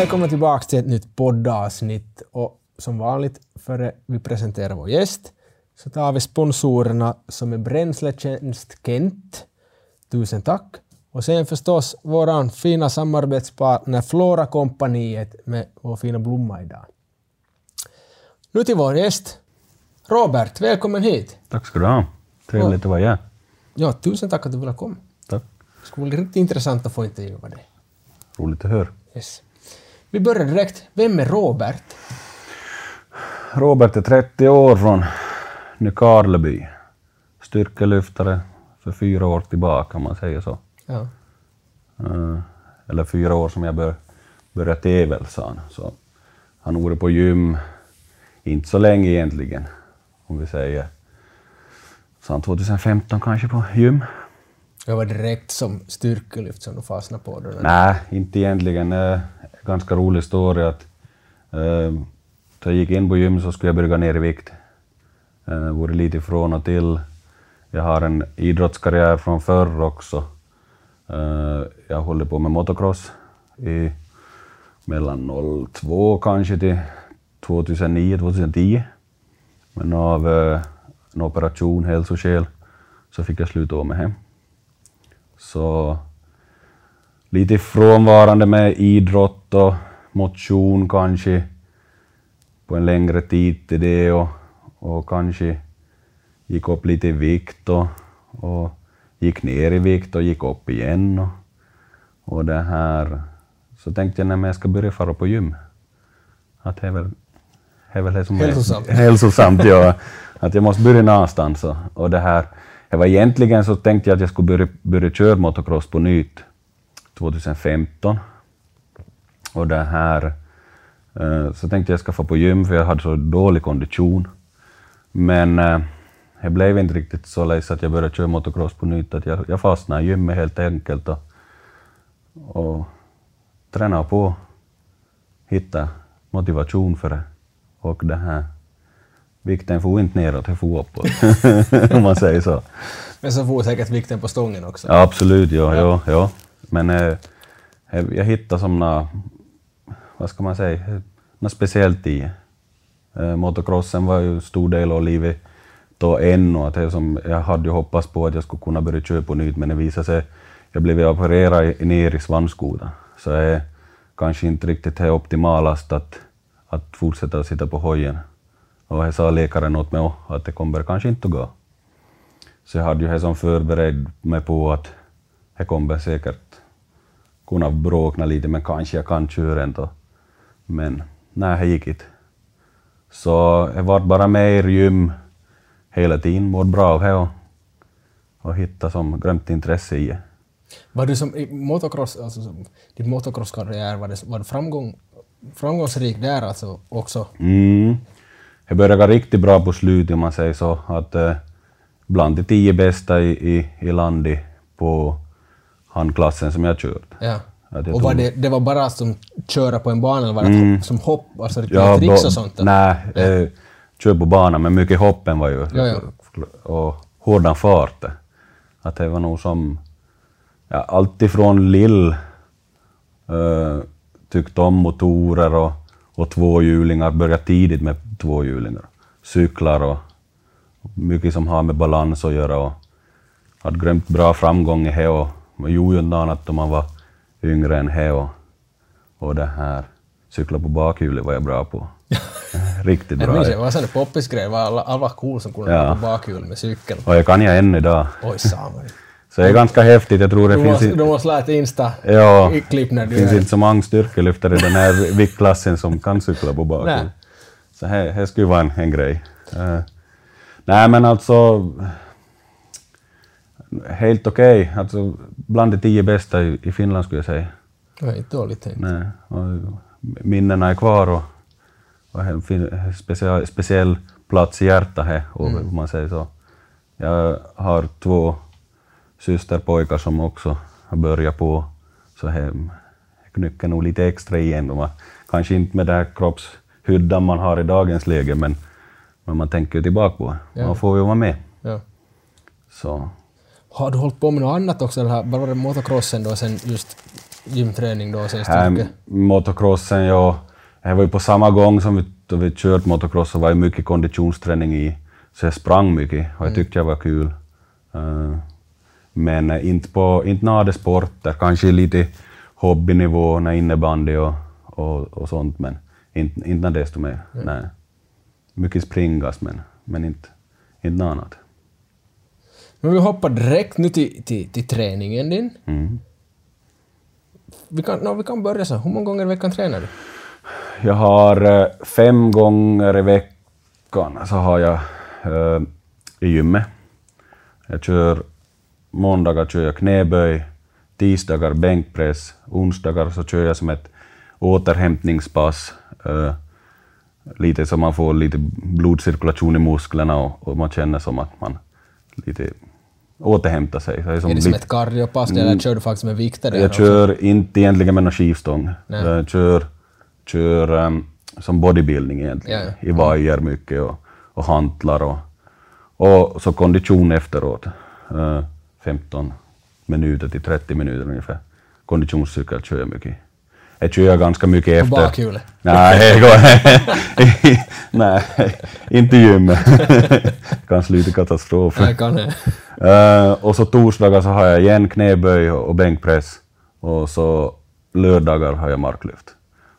Välkomna tillbaka till ett nytt poddavsnitt. Och som vanligt, före vi presenterar vår gäst, så tar vi sponsorerna som är Bränsletjänst Kent. Tusen tack. Och sen förstås våran fina samarbetspartner Flora-kompaniet med vår fina blomma idag. Nu till vår gäst. Robert, välkommen hit. Tack ska du ha. Trevligt att vara här. Ja, tusen tack att du ville komma. Tack. Det skulle bli riktigt intressant att få intervjua dig. Roligt att höra. Yes. Vi börjar direkt. Vem är Robert? Robert är 30 år från Nykarleby. Styrkelyftare för fyra år tillbaka om man säger så. Ja. Eh, Eller fyra år som jag bör, började tävla sa han. Så han har varit på gym, inte så länge egentligen, om vi säger. Så han 2015 kanske på gym. Jag var direkt som styrkelyft som du fastnade på. Då. Nej, inte egentligen. Ganska rolig story att eh, jag gick in på gym så skulle jag börja gå ner i vikt. Eh, varit lite ifrån och till. Jag har en idrottskarriär från förr också. Eh, jag håller på med motocross i mellan 02 kanske till 2009-2010. Men av eh, en operation, hälsoskäl, så fick jag sluta med hem. Så lite frånvarande med idrott och motion kanske på en längre tid till det och, och kanske gick upp lite i vikt och, och gick ner i vikt och gick upp igen. Och, och det här. Så tänkte jag när jag ska börja fara på gym. Att det är väl det är väl det som är Hälsosamt. hälsosamt ja. Att jag måste börja någonstans. Och, och det här. Det var egentligen så tänkte jag att jag skulle börja, börja köra motocross på nytt 2015. Och det här. eh, Så tänkte jag ska få på gym för jag hade så dålig kondition. Men eh, det blev inte riktigt så lätt att jag började köra motocross på nytt. Att jag, jag fastnade i gymmet helt enkelt och, och tränade på. Hitta motivation för det. Och det här. Vikten får inte neråt, det får uppåt. Om man säger så. Men så får säkert vikten på stången också. Ja, absolut, ja, ja. ja. Men eh, jag hittade som vad ska man säga, något speciellt i det. eh, Motocrossen var ju stor del av livet då ännu. Att det som, jag hade ju hoppats på att jag skulle kunna börja köra på nytt, men det visade sig, jag blev opererad i- ner i svanskotan. Så det är kanske inte riktigt det optimalast att, att fortsätta sitta på hojen. Och det sa läkaren åt mig också, att det kommer kanske inte att gå. Så jag hade ju det som förberedd mig på att det kommer säkert kunna bråkna lite, men kanske jag kan köra ändå. Men nej, det gick inte. Så jag var bara mer i gym hela tiden, mådde bra av det och, och hittade som grönt intresse i det. Var du som i motocross, alltså som, din motocrosskarriär, var, det, var du framgång, framgångsrik där alltså också? Mm. Jag började riktigt bra på slutet om man säger så. Att, eh, bland de tio bästa i, i, i landet på handklassen som jag kört. Ja. Jag Och var det, det var bara som köra på en bana eller var det hopp, som hopp, alltså Ja, tricks och sånt? Nej, eh, kör på banan, men mycket hoppen var ju Ja, ja. och hårdan fart. Att det var nog som, ja, allt ifrån lill eh, tyckte om motorer och, och tvåhjulingar, började tidigt med tvåhjulingar. Cyklar och mycket som har med balans att göra och hade glömt bra framgång i det och man gjorde ju annat då man var yngre än det och, och det här. Cykla på bakhjulet var jag bra på. Riktigt Jag bra. minns det var en sån poppis-grej, var alla, alla cool som kunde Ja. på bakhjul med cykeln. Och jag kan jag än idag. Oj, samar. Så det är ganska häftigt. Jag tror det Du finns, måste, du måste lära ett Insta ja, i klipp när det du finns är... inte så många styrkelyftare i den här viktklassen som kan cykla på bakhjul. Nej. Så här, här skulle vara en, en grej. Eh, nej men alltså, helt okej. Alltså, bland de tio bästa i, i Finland skulle jag säga. Det var inte dåligt tänkt. Nej, och minnena är kvar och, och en speciell, speciell plats i hjärtat här, om man säger så. Jag har två systerpojkar som också har börjat på, så här knycker nog lite extra. De har, kanske inte med den här kroppshyddan man har i dagens läge, men, men man tänker ju tillbaka på det. Man får ju vara med. Ja. Så. Har du hållit på med något annat också? Eller var det motocrossen då sen just gymträning då senaste Här, veckan? motocrossen, ja. Det var ju på samma gång som vi, då vi kört motocross så var det mycket konditionsträning i. Så jag sprang mycket och jag tyckte det var kul. Eh, men inte på inte några sporter, kanske lite hobbynivå, innebandy och, och, och sånt, men inte, inte desto mer. Nej. Mycket springas, men, men inte, inte något annat. Men vi hoppar direkt nu till, till, till träningen din. Mm. Vi kan, no, vi kan börja så. Hur många gånger i veckan tränar du? Jag har eh, fem gånger i veckan så har jag eh, i gymmet. Jag kör måndagar kör jag knäböj, tisdagar bänkpress, onsdagar så kör jag som ett återhämtningspass. Eh, lite så man får lite blodcirkulation i musklerna och, och man känner som att man lite återhämtar sig. Så det är som är det som ett cardiopass eller kör du faktiskt med vikter? Mm. jag också? kör inte egentligen med någon skivstång. Nej. Jag kör, kör um, som bodybuilding egentligen. Ja, ja. I vajer mycket och, och hantlar och, och så kondition efteråt. Uh, 15 minuter till 30 minuter ungefär. Konditionscykel kör jag mycket. Jag kör ganska mycket På efter... bakhjulet? Nej, Nej, inte gymmet. kan sluta katastrof. Nej, kan. Eh, och så torsdagar så har jag igen knäböj och och bänkpress. Och så lördagar har jag marklyft.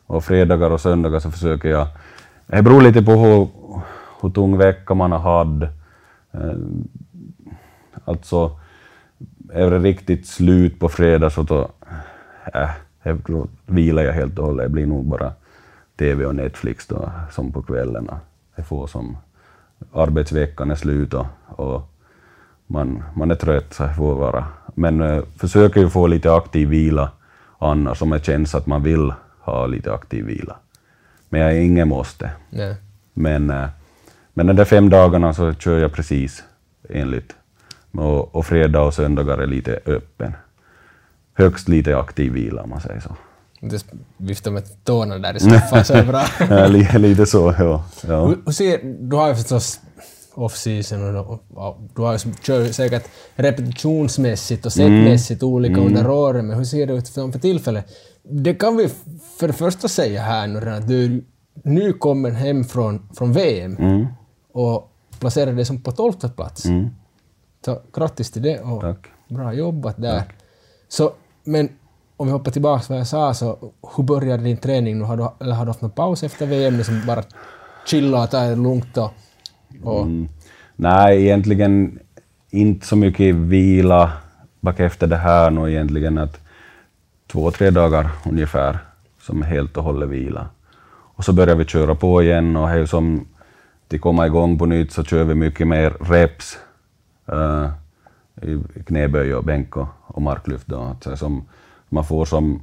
Och fredagar och söndagar så försöker jag... Det beror lite på hur, hur tung vecka man har haft. Eh, alltså, är det riktigt slut på fredag så då... Äh, då vilar jag helt och hållet. Det blir nog bara TV och Netflix då, som på kvällen. Det får som arbetsveckan är slut och, och man, man är trött, så det får vara. Men eh, försöker ju få lite aktiv vila annars, om det känns att man vill ha lite aktiv vila. Men jag är ingen måste. Nej. Men, eh, men de där fem dagarna så kör jag precis enligt. Och, och fredag och söndagar är lite öppen. Högst lite aktiv vila om man säger så. Inte vifta med tårna där i soffan så är det bra. Ja, li- lite så, ja. ja. Hur, hur ser, du har ju förstås off-season och, och, du har ju, kör säkert repetitionsmässigt och setmässigt olika under åren, men hur ser det ut för, för tillfället? Det kan vi för det första säga här nu att du nu kommer hem från, från VM Mm. och placerar dig som på tolfte plats. Mm. Så grattis till det och Tack. bra jobbat där. Så, men om vi hoppar tillbaka vad jag sa, så hur började din träning nu? Har du, eller har du haft någon paus efter VM, liksom bara chilla och ta det lugnt och... och Mm. Nej, egentligen inte så mycket vila bak efter det här nu egentligen. Att två, tre dagar ungefär som helt och hållet vila. Och så börjar vi köra på igen och som till komma igång på nytt så kör vi mycket mer reps. Uh, knäböj och bänk och, och marklyft. Då. Det som man får som,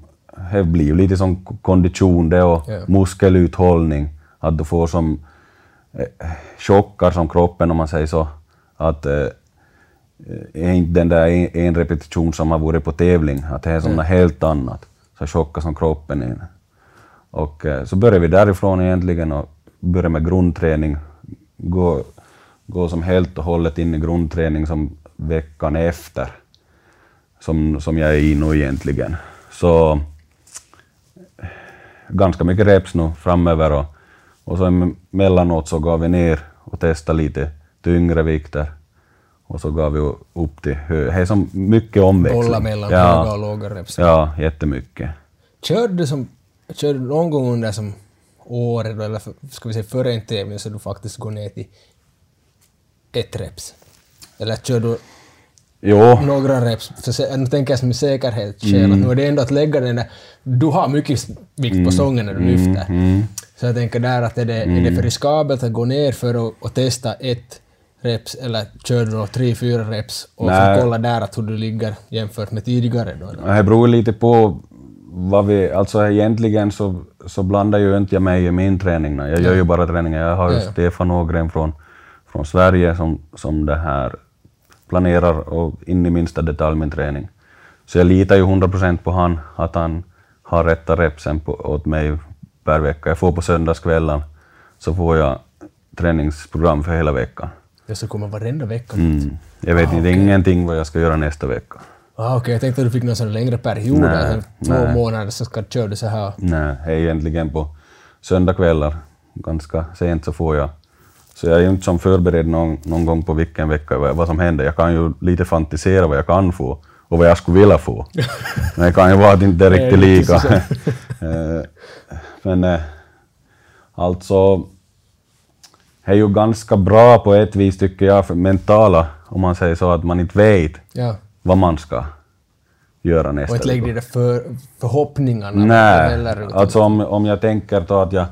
det blir ju lite som kondition det och Ja. muskeluthållning. Att du får som eh, chockar som kroppen om man säger så. Att eh, är inte den där en, en repetition som har varit på tävling, att det är som något helt annat. Så chockar som kroppen är. Och eh, så börjar vi därifrån egentligen och börjar med grundträning. Gå, gå som helt och hållet in i grundträning som veckan efter. Som, som jag är i nu egentligen. Så ganska mycket reps nu framöver och, och så emellanåt så går vi ner och testar lite tyngre vikter. Och så går vi upp till hö. Det är som mycket omväxling. bolla mellan ja, höga och låga reps. ja, jättemycket. Körde du som... Körde du någon gång under som året eller för, ska vi säga före en tävling så du faktiskt går ner till ett reps? Eller kör du Jo, några reps? För nu tänker jag som säkerhetsskäl, att nu är det ändå att lägga den där... Du har mycket vikt på stången när du lyfter. Så jag tänker där att är det, är det för riskabelt att gå ner för att och testa ett reps eller kör du då tre, fyra reps och får kolla där att hur du ligger jämfört med tidigare då? eller? det beror lite på vad vi... Alltså egentligen så, så blandar ju inte jag mig i min träning. Jag gör ju bara träningen. Jag har ju Ja, ja. Stefan Ågren från, från Sverige som, som det här planerar och in i minsta detalj min träning. Så jag litar ju 100% på han, att han har rätta repsen på, åt mig per vecka. Jag får på söndagskvällen så får jag träningsprogram för hela veckan. Det så kommer varenda vecka. Mm. Jag vet Ah, inte okej. ingenting vad jag ska göra nästa vecka. Ah, Okej, jag tänkte att du fick någon sån längre period, Nej, alltså, två nej. månader så ska, kör du så här. Nej, egentligen på söndagkvällar. Ganska sent så får jag. Så jag är ju inte som förberedd någon, någon gång på vilken vecka vad, som händer. Jag kan ju lite fantisera vad jag kan få och vad jag skulle vilja få. Men det kan ju vara att inte är riktigt lika. Eh, Men eh, alltså, det är ju ganska bra på ett vis tycker jag, för mentala, om man säger så, att man inte vet Ja. vad man ska göra nästa Och inte lägg vecka. de där för, förhoppningarna. Nej, alltså om, om jag tänker då att jag,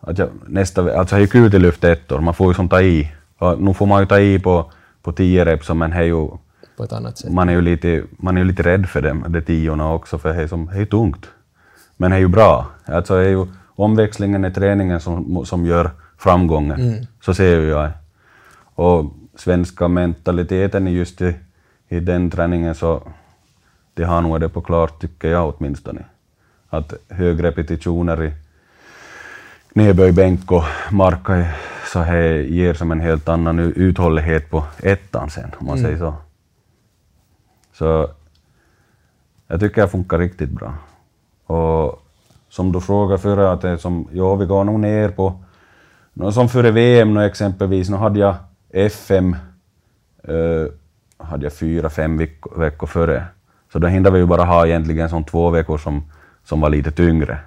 att jag nästa alltså det är ju kul till lyft ett år, man får ju som ta i. Och nu får man ju ta i på, på tio reps, men är ju, på ett annat sätt. man är ju lite, man är ju lite rädd för dem, de tiorna också, för det är, som, det är tungt. Men det är ju bra. Alltså det är ju omväxlingen i träningen som, som gör framgången, så ser jag. Och svenska mentaliteten just i, i den träningen så det har nog det på klart, tycker jag åtminstone. Att högrepetitioner i knäböj, bänk och marka så här ger som en helt annan uthållighet på ettan sen, om man säger så. Så jag tycker det funkar riktigt bra. Och som du frågade förra, att det som, ja, vi går nog ner på, som före VM nu exempelvis, nu hade jag FM, eh, hade jag fyra, fem veck- veckor före. Så då hinner vi ju bara ha egentligen som två veckor som, som var lite tyngre.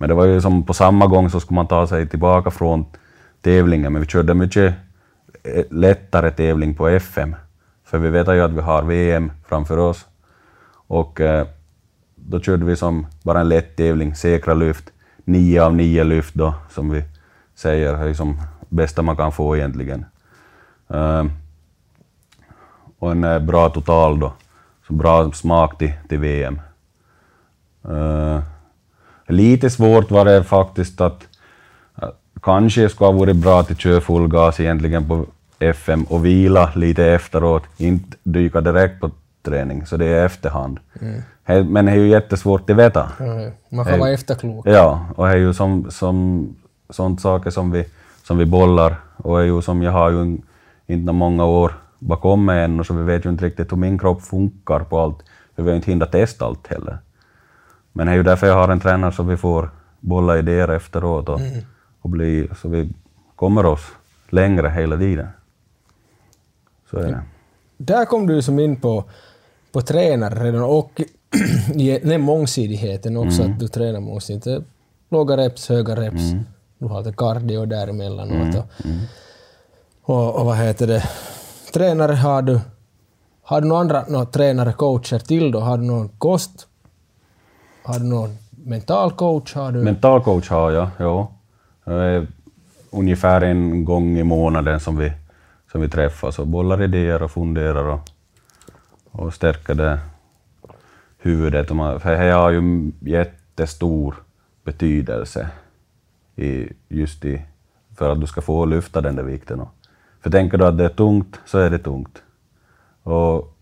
Men det var ju som på samma gång så skulle man ta sig tillbaka från tävlingen, men vi körde mycket eh, lättare tävling på FM. För vi vet ju att vi har VM framför oss. Och eh, då körde vi som bara en lätt tävling, säkra lyft, nio av nio lyft då, som vi säger, är som bästa man kan få egentligen. Eh, och en eh, bra total då, så bra smak till, till VM. Eh, lite svårt var det faktiskt att eh, kanske skulle ha varit bra att köra full gas egentligen på FM och vila lite efteråt, inte dyka direkt på träning, så det är efterhand. He- Men det är ju jättesvårt att veta. Ja, Man kan vara efterklok. Ja, och det är ju som, som sånt saker som vi, som vi bollar och är ju som jag har ju inte många år bakom mig ännu så vi vet ju inte riktigt hur min kropp funkar på allt. Vi har ju inte hindat testa allt heller. Men det är ju därför jag har en tränare så vi får bolla idéer efteråt och, och bli, så vi kommer oss längre hela tiden. Så är det. Där kom du som in på, på tränare redan och den mångsidigheten också, att du tränar mångsidigt. Låga reps, höga reps. Du har lite cardio däremellanåt. Och, och, och vad heter det? Tränare har du. Har du några andra några tränare, coacher till då? Har du någon kost? Har du någon mental coach? Har du... Mental coach har jag, ja. Ungefär en gång i månaden som vi, som vi träffas och bollar idéer och funderar och, och stärker det huvudet. För det har ju jättestor betydelse i, just i, för att du ska få lyfta den där vikten. För tänker du att det är tungt, så är det tungt. Och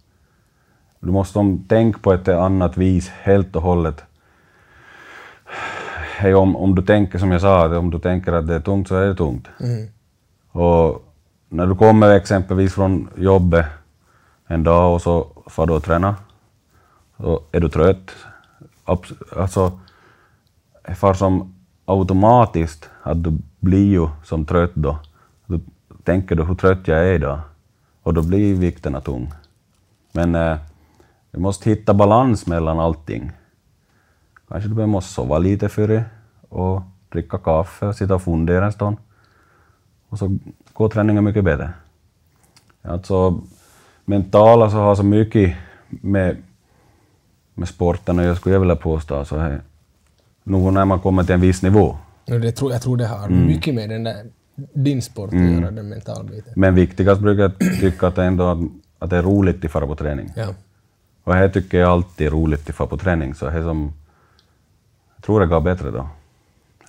du måste tänka på ett annat vis helt och hållet hej, om, om du tänker som jag sa, att om du tänker att det är tungt så är det tungt. Och när du kommer exempelvis från jobbet en dag och så får du och träna, så är du trött. Alltså, det far som automatiskt att du blir ju som trött då. Då tänker du hur trött jag är idag och då blir vikterna tung. Men eh, du måste hitta balans mellan allting. Kanske du måste sova lite före och dricka kaffe och sitta och fundera en stund. Och så går träningen mycket bättre. Alltså, mentala så har så mycket med, med sporten och jag skulle vilja påstå så här, nog när man kommer till en viss nivå. Det tror, jag tror det har Mm. mycket med den där, din sport att göra, den mentalbiten. Men viktigast brukar jag tycka att det ändå att, att det är roligt att fara på träning. Ja. Och här tycker jag alltid är roligt att fara på träning, så det som... Jag tror det går bättre då.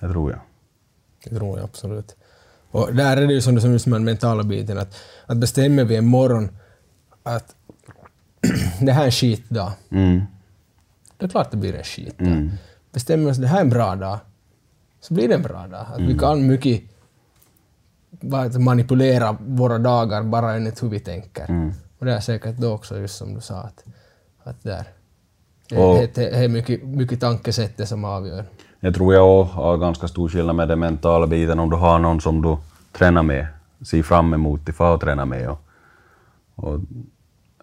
Det tror jag. Det tror jag absolut. Och där är det ju som du som den mentala biten, att, att bestämmer vi en morgon att det här är en skitdag, Mm. det är klart det blir en skitdag. Bestämmer vi oss att det här är en bra dag, så blir det en bra dag. Att vi kan mycket manipulera våra dagar bara enligt hur vi tänker. Och det är säkert då också just som du sa, att, Att där. Det, är mycket, mycket tankesättet som avgör. Det tror jag också har ganska stor skillnad med den mentala biten om du har någon som du tränar med, ser fram emot att få träna med. Och, och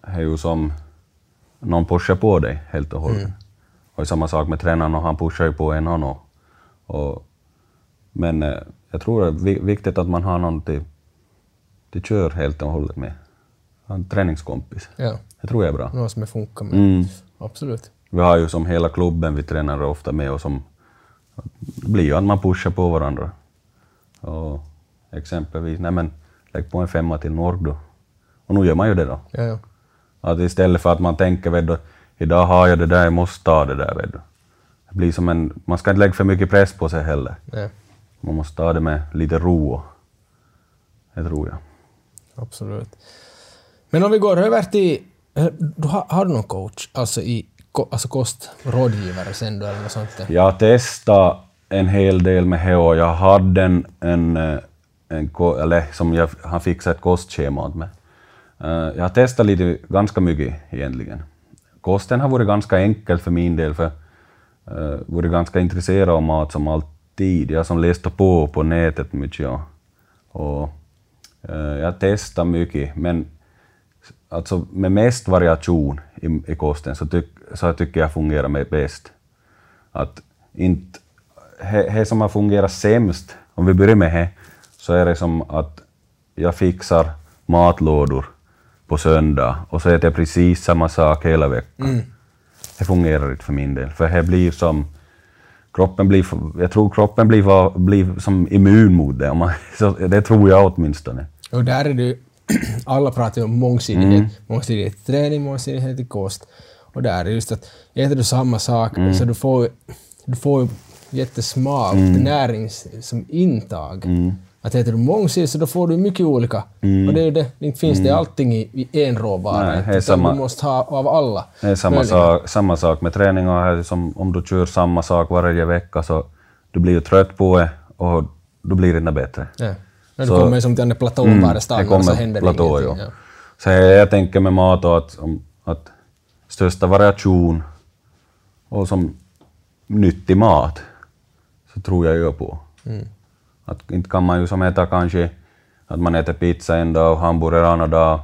det är ju som någon pushar på dig helt och hållet. Och samma sak med tränaren, och han pushar ju på en också. och Men eh, jag tror det är vi- viktigt att man har någon till, till kör helt och hållet med. En träningskompis. Ja, Det tror jag är bra. någon som är funkar med. Mm. Absolut. Vi har ju som hela klubben vi tränar ofta med och som blir ju att man pushar på varandra. Och exempelvis, nej men lägg på en femma till Norg då. Och nu gör man ju det då. Ja, ja. Att istället för att man tänker vet du, idag har jag det där, jag måste ta det där. Vet du. Det blir som en, man ska inte lägga för mycket press på sig heller. Nej, Man måste ta det med lite ro. Det tror jag. absolut. Men om vi går över till... Du har, har du någon coach, alltså, i, ko- alltså kostrådgivare sen då eller något sånt? Jag har testat en hel del med HO. Jag hade en, en, eh, en eller som jag, han fixade ett kostschema åt mig. Eh, jag har testat lite, ganska mycket egentligen. Kosten har varit ganska enkel för min del, för jag varit ganska intresserad av mat som alltid. Jag har som läst på på nätet mycket. och, Och, jag har testat mycket, men alltså med mest variation i, i kosten så, tyck, så jag tycker jag fungerar med bäst. Att inte, det som har fungerat sämst, om vi börjar med det, så är det som att jag fixar matlådor på söndag och så äter jag precis samma sak hela veckan. Det fungerar inte för min del, för det blir som kroppen blir, jag tror kroppen blir, blir som immun mot det. Man, det tror jag åtminstone. Och där är det. Alla pratar ju om mångsidighet. Mångsidighet i träning, mångsidighet i kost. Och där är just att äter du samma sak så du får, du får jättesmalt närings som intag. Att äter du mångsidigt så då får du mycket olika. Och det är ju det, inte finns det allting i, i en råvara. Nej, det är samma- Du måste ha av alla. Det är samma sak, samma sak med träning och här, som om du kör samma sak varje vecka så du blir ju trött på det och då blir inte bättre. Ja. När du Så- kommer som till en platå Mm, det stannar kommer så händer platå, ingenting. ja. Så jag, tänker med mat och att, att största variation och som nyttig mat så tror jag ju på. Mm. Att inte kan man ju som äta kanske att man äter pizza en dag och hamburgare en annan dag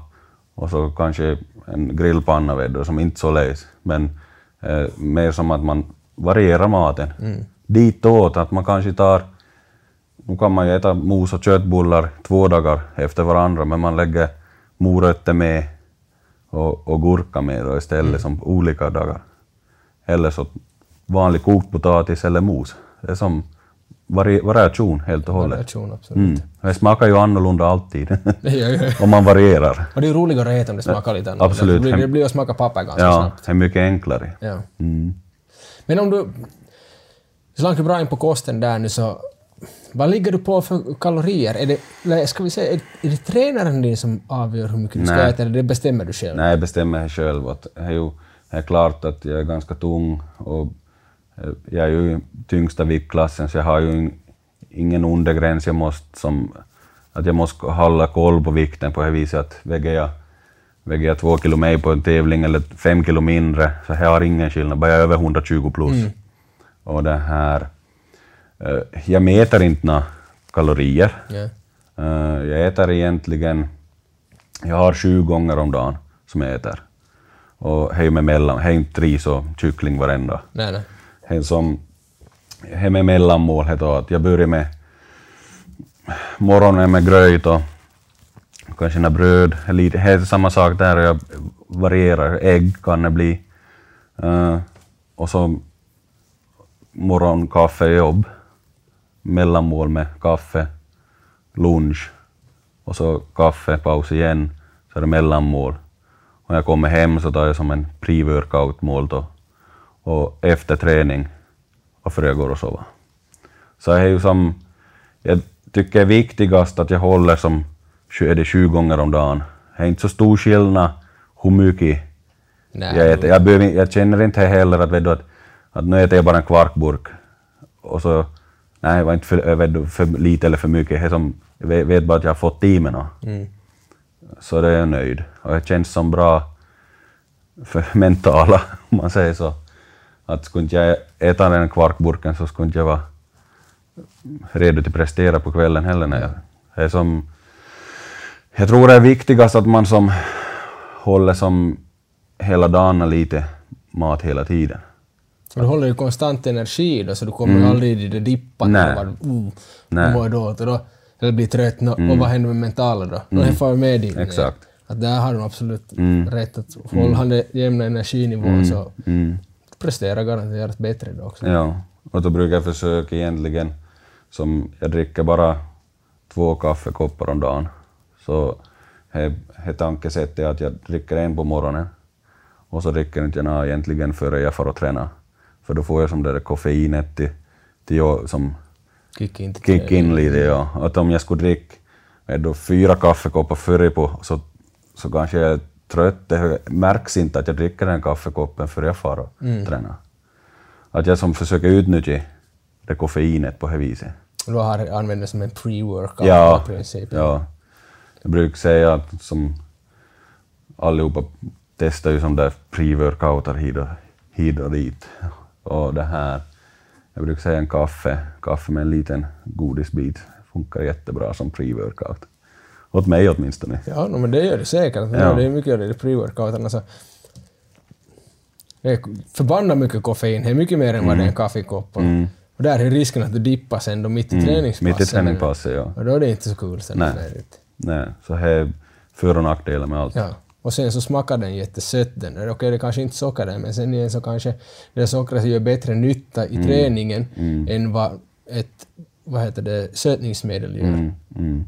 och så kanske en grillpanna vet du, som inte så läs. Men eh, mer som att man varierar maten. Mm. Ditåt att man kanske tar nu kan man ju äta mos och köttbullar två dagar efter varandra, men man lägger morötter med och, och gurka med då istället som olika dagar. Eller så vanlig kokt potatis eller mos. Det är som vari, variation helt och hållet. Variation, absolut. Mm. Det smakar ju annorlunda alltid, Det gör ju. om man varierar. Och det är ju roligare att äta om det smakar lite annorlunda. absolut. Det blir, det blir att smaka papper ganska Ja, snabbt. det är mycket enklare. Ja. Mm. Men om du slank bra in på kosten där nu så vad ligger du på för kalorier? Är det, ska vi säga, är, det tränaren din som avgör hur mycket du ska Nej. äta eller det bestämmer du själv? Nej, jag bestämmer det själv. Att det, är ju, det är klart att jag är ganska tung och eh, jag är ju tyngsta viktklassen så jag har ju in- ingen undergräns. Jag måste, som, att jag måste hålla koll på vikten på det viset att väger jag, väger jag två kilo mer på en tävling eller fem kilo mindre så jag har ingen skillnad, bara jag är över 120 plus. Och det här, jag mäter inte några kalorier. Ja. Eh, Jag äter egentligen, jag har sju gånger om dagen som jag äter. Och hej med mellan, hej inte ris och kyckling varenda. Nej, nej. Hej som, hej med mellanmål heter att jag börjar med morgonen med gröt och kanske några bröd, lite, det är samma sak där, jag varierar, ägg kan det bli. Eh, och så morgonkaffe i jobb, mellanmål med kaffe, lunch och så kaffe, paus igen, så är det mellanmål. Och när jag kommer hem så tar jag som en pre-workout-mål då. Och efter träning och före jag går och sova. Så det är ju som, jag tycker det är viktigast att jag håller som, är det sju gånger om dagen. Det är inte så stor skillnad hur mycket nej. jag äter. Jag, behöver, jag känner inte heller att, vet du, att, att nu äter jag bara en kvarkburk och så, nej det var inte för, du, för lite eller för mycket. Det som, jag vet, bara att jag har fått mig något. Mm. Så det är jag nöjd. Och det känns som bra, för mentala, om man säger så. Att skulle inte jag äta den kvarkburken så skulle inte jag vara redo till prestera på kvällen heller. När jag, det är som, jag tror det är viktigast att man som håller som hela dagen lite mat hela tiden. Så du håller ju konstant energi då, så du kommer mm. aldrig i det dippan. Nej. Bara, uh, Nej. och då, eller blir trött. No, Och vad händer med mentala då? Mm. Då jag med dig. Exakt. Att där har du absolut mm. rätt. Att håller han det jämna energinivån Mm. så Mm. presterar garanterat bättre då också. Ja, och då brukar jag försöka egentligen, som jag dricker bara två kaffekoppar om dagen, så är tankesättet att jag dricker en på morgonen och så dricker inte jag egentligen före jag får och träna. För då får jag som det där koffeinet till, till jag, som Kick in kick in lite. Ja. Att om jag skulle dricka då fyra kaffekoppar före på så, så kanske jag är trött. Det märks inte att jag dricker den kaffekoppen före jag far och tränar. Att jag som försöker utnyttja det koffeinet på det viset. Du har använt det som en pre-workout Ja, i princip. ja. Jag brukar säga att som allihopa testar ju som där pre-workoutar hit och, hit och dit. Och det här, jag brukar säga en kaffe, kaffe med en liten godisbit funkar jättebra som pre-workout. Åt mig åtminstone. Ja, no, men det gör det säkert. Ja. Ja. Det är mycket av det pre-workouten. Alltså, det är förbannat mycket koffein. Det är mycket mer än vad det är en kaffekopp. Och, och där är risken att du dippar sen då mitt i träningspasset. Mm. Mitt i träningspasset, ja. Och då är det inte så kul sen. Nej. Nej, så det är för och nackdelar med allt. Ja. Och sen så smakar den jättesött den. Okej, det kanske inte socker den, men sen igen så kanske det sockret gör bättre nytta Mm. i träningen än vad ett vad heter det, sötningsmedel gör. Mm, mm.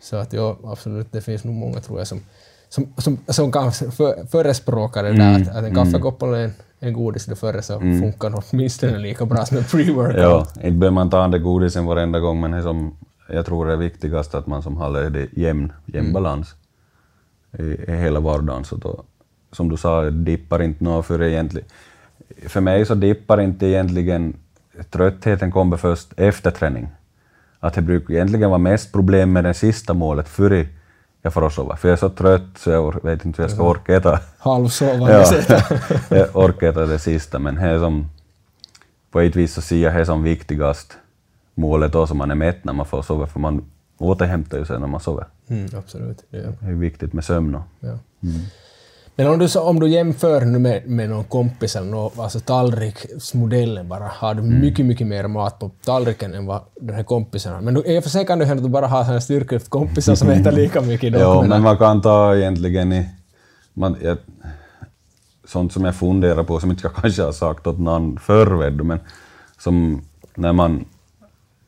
Så att ja, absolut, det finns nog många tror jag som, som, som, som kan för, förespråka det där att, att en kaffekopp eller en, en godis där före så funkar det åtminstone lika bra som en pre-workout. Ja, inte behöver man ta den där godisen varenda gång, men det som, jag tror det är viktigast att man som håller det jämn, jämn balans i, i hela vardagen. Så då, som du sa, dippar inte något för egentligen. För mig så dippar inte egentligen, tröttheten kommer först efter träning. Att det brukar egentligen vara mest problem med det sista målet före jag får sova. För jag är så trött så jag vet inte hur jag ska orka äta. Halvsovande Ja, jag orkar äta det sista, men det är som, på ett vis så ser jag det som viktigast målet då, som man är mätt när man får sova, för man återhämtar ju sig när man sover. Mm, absolut. Ja. Det är viktigt med sömn. Ja. Men om du, om du jämför nu med, med någon kompis alltså tallriksmodellen bara, har du mycket, mycket mer mat på tallriken än vad den här kompisen har. Men du, i och för sig kan det hända att du bara har såna styrkekompisar som äter lika mycket. Då, Ja, men- man kan ta egentligen i... Man, jag, sånt som jag funderar på, som inte jag kanske har sagt åt någon förr, du, men som när man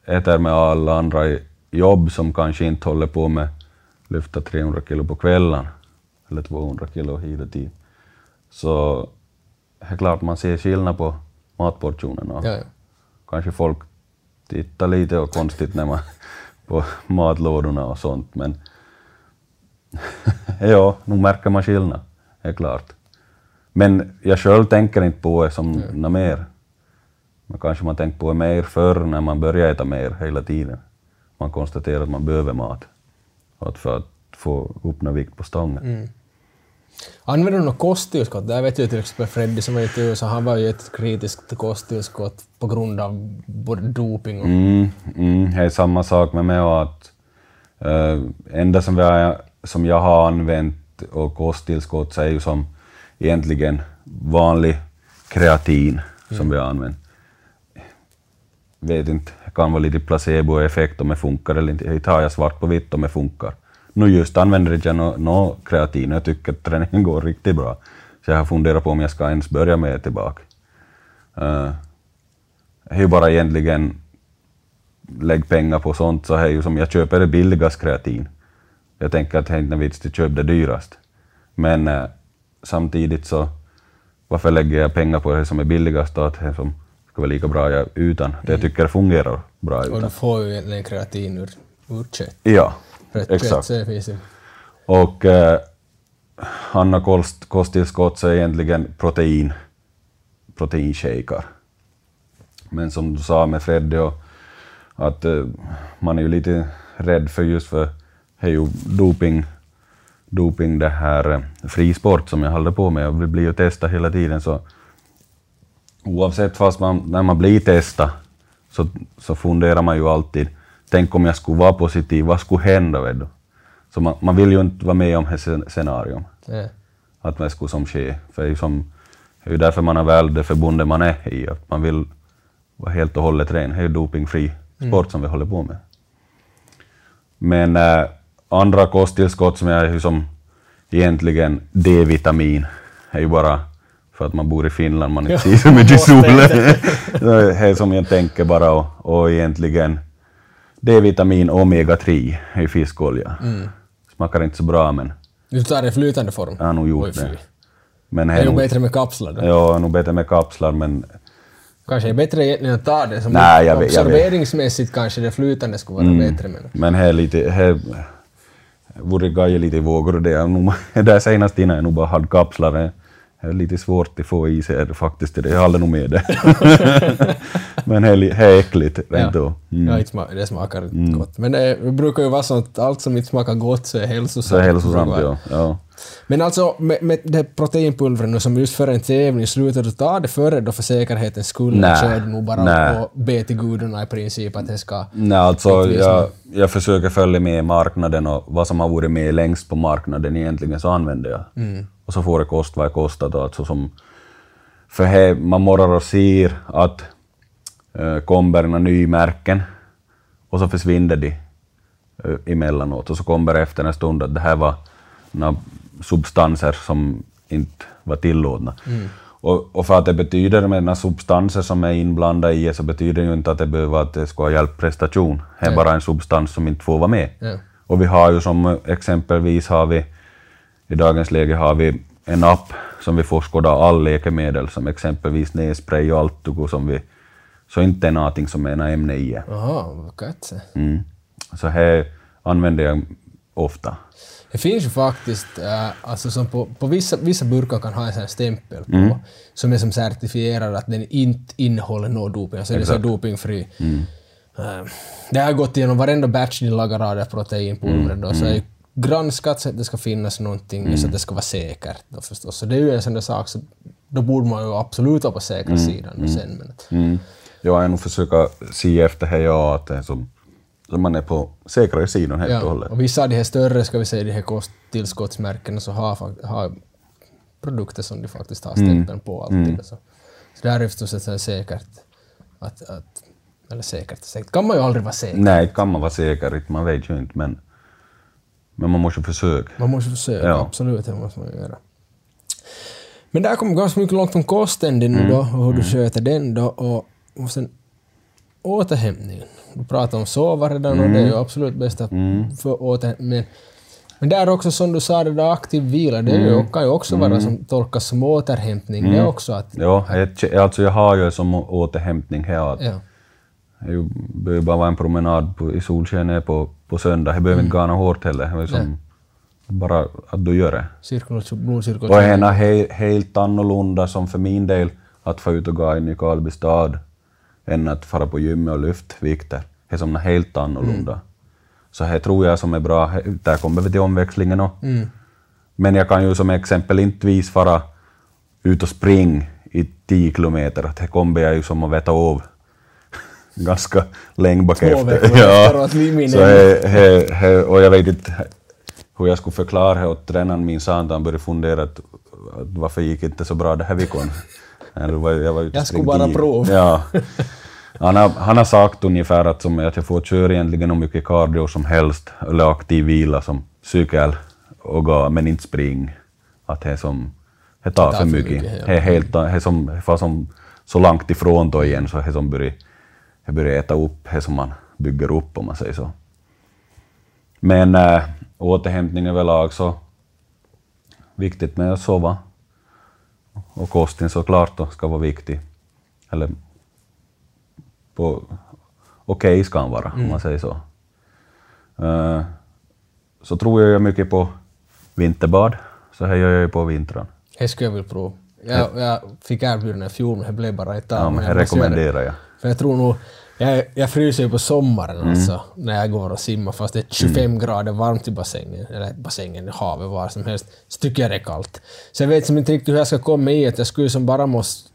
äter med alla andra i jobb som kanske inte håller på med lyfta 300 kilo på kvällen, eller 200 kilo hit och dit, så är det klart man ser skillnad på matportionerna. Ja, ja. Kanske folk tittar lite och konstigt när man på matlådorna och sånt, men ja, nog märker man skillnad, det är klart. Men jag själv tänker inte på det som något mer. Men kanske man tänkt på det mer förr när man börjar äta mer hela tiden. Man konstaterar att man behöver mat. Att för att få upp någon vikt på stången. Använder du något kosttillskott? Där vet jag till exempel Freddy som var i USA, han var ju jättekritisk till kosttillskott på grund av både doping och... Mm, mm, det är samma sak med mig att uh, enda som, har, som jag har använt och kosttillskott så är ju som egentligen vanlig kreatin som vi har använt. Vet inte, det kan vara lite placeboeffekt om det funkar eller inte. Det tar jag svart på vitt om det funkar. Nu just använder inte jag något no kreatin och jag tycker att träningen går riktigt bra. Så jag har funderat på om jag ska ens börja med det tillbaka. Eh, uh, det är ju bara egentligen lägg pengar på sånt så är ju som jag köper det billigaste kreatin. Jag tänker att det är inte någon vits att köpa det dyrast. Men uh, samtidigt så varför lägger jag pengar på det som är billigast att det som ska vara lika bra jag utan? Det jag tycker fungerar bra Och du utan. får ju egentligen kreatin ur, ur kött. Ja, För att exakt. kött finns. Och eh, Anna kost, kosttillskott så är egentligen protein, proteinshaker. Men som du sa med Freddy, och att eh, man är ju lite rädd för just för det är ju doping, doping, det här eh, frisport som jag håller på med och vi blir ju testade hela tiden så oavsett fast man, när man blir testad så, så funderar man ju alltid, tänk om jag skulle vara positiv, vad skulle hända? Vet du? Så man, man vill ju inte vara med om det scen- scenarion, Ja. att vad skulle som ske. För det är ju som, det är ju därför man är väl det förbundet man är i, att man vill vara helt och hållet ren. Det är ju dopingfri sport som vi håller på med. Men äh, andra kosttillskott som jag är ju som egentligen D-vitamin, är ju bara för att man bor i Finland, man inte ser så mycket sol. det är som jag tänker bara och, och egentligen D-vitamin omega-3 är ju fiskolja. Smakar inte så bra men Du tar det i flytande form? jag har nog gjort det. Men Det är nog bättre med kapslar då. ja, nog bättre med kapslar men Kanske är bättre egentligen att ta det som Nej, jag vet- jag observeringsmässigt kanske det flytande skulle vara Mm. bättre men Men här lite, här vore gaje lite i vågor och det är nog, där senast innan jag nog bara hade kapslar. Det är lite svårt att få i sig det faktiskt, det jag håller nog med det. Men det är, li- det är äckligt rent då. Mm. ja, det smakar inte gott. Men det, det brukar ju vara så att allt som inte smakar gott så är hälsosamt. Så hälsosamt ja. ja. Men alltså med, med det proteinpulvret nu som just före en tävling, slutar du ta det före då för säkerhetens skull? Nej. Kör du nog bara Nej. och be till gudarna i princip att det ska... Nej, alltså Inte vi jag, jag försöker följa med marknaden och vad som har varit med längst på marknaden egentligen så använder jag. Och så får det kosta vad det kostar då. Alltså som, för här, man morrar och ser att äh, kommer några nya märken och så försvinner de äh, emellanåt och så kommer det efter en stund att det här var några substanser som inte var tillåtna. Och, och för att det betyder med några substanser som är inblandade i det så betyder det ju inte att det behöver att det ska ha hjälpt prestation. Det är bara en substans som inte får vara med. Ja. Och vi har ju som exempelvis har vi i dagens läge har vi en app som vi får skåda all läkemedel som exempelvis nässpray och Altugo som vi så inte är någonting som är några ämne i. Jaha, vad. Mm. Så här använder jag ofta. Det finns ju faktiskt, äh, alltså som på, på vissa, vissa burkar kan ha en sån här stämpel på, Mm. som är som certifierar att den inte innehåller någon doping, alltså det är så Exakt. dopingfri. Mm. Äh, det har gått igenom varenda batch ni lagar av det proteinpulvret Mm. då, så ju granskat så att det ska finnas någonting, så att det ska vara säkert då förstås. Så det är ju en sån där sak, så då borde man ju absolut vara på säkra sidan nu sen. Men, Mm. Jag har nog försöka se efter här ja, att det är som, så man är på säkrare sidan helt och Ja, hållet. och vissa av de här större, ska vi säga, de här kosttillskottsmärkena så har, har produkter som de faktiskt har stämpeln på alltid. Så, så där är det förstås säkert att, att eller säkert, säkert kan man ju aldrig vara säker. Nej, kan man vara säker, man vet ju inte men, men man måste försöka. Man måste försöka, Ja. absolut, det måste man göra. Men där kommer ganska mycket långt om kosten din nu då, och hur du sköter den då, och, och sen återhämtningen. Du pratade om sova redan och det är ju absolut bästa för återhämtning. Men, där också som du sa, det där aktiv vila, det ju, kan ju också vara som tolkas som återhämtning. Det är också att... Ja, jag, alltså jag har ju som återhämtning här att Ja. det behöver bara vara en promenad på, i solskenet på, på söndag. Det behöver inte gå något hårt heller. Det är som bara att du gör det. Cirkulation, blodcirkulation. Och en är he, helt annorlunda som för min del att få ut och gå in i Karlby stad än att fara på gymmet och lyfta vikter. Det är som helt annorlunda. Så det tror jag som är bra. Där kommer vi till omväxlingen också. Men jag kan ju som exempel inte vis fara ut och springa i 10 kilometer. Det kommer jag ju som att veta av ganska länge bak Två veckor så he, he, he, och jag vet inte hur jag skulle förklara det åt tränaren min att han började fundera att, att varför gick inte så bra det här veckan. Var- Jag, var Jag skulle bara prova. Ja. Han har, han har sagt ungefär att, som, att jag får köra egentligen hur mycket cardio som helst, eller aktiv vila som cykel och gå, men inte spring. Att det är som, det tar för mycket. ja. Det är helt, det som, är som så långt ifrån då igen så det som börjar, det börjar äta upp det som man bygger upp om man säger så. Men äh, återhämtning överlag så viktigt med att sova. Och kosten såklart då ska vara viktig. Eller okej ska han vara, om man säger så. Eh, så tror jag mycket på vinterbad, så här gör jag ju på vintern. Det skulle jag vilja prova. Jag, jag fick erbjudande i fjol, men det blev bara ett tag. Ja, men jag det. rekommenderar jag. För jag tror nog, Jag, jag fryser ju på sommaren alltså, när jag går och simmar fast det är 25 grader varmt i bassängen, eller bassängen, i havet, var som helst, så tycker jag det är kallt. Så jag vet som inte riktigt hur jag ska komma i att jag skulle som bara måste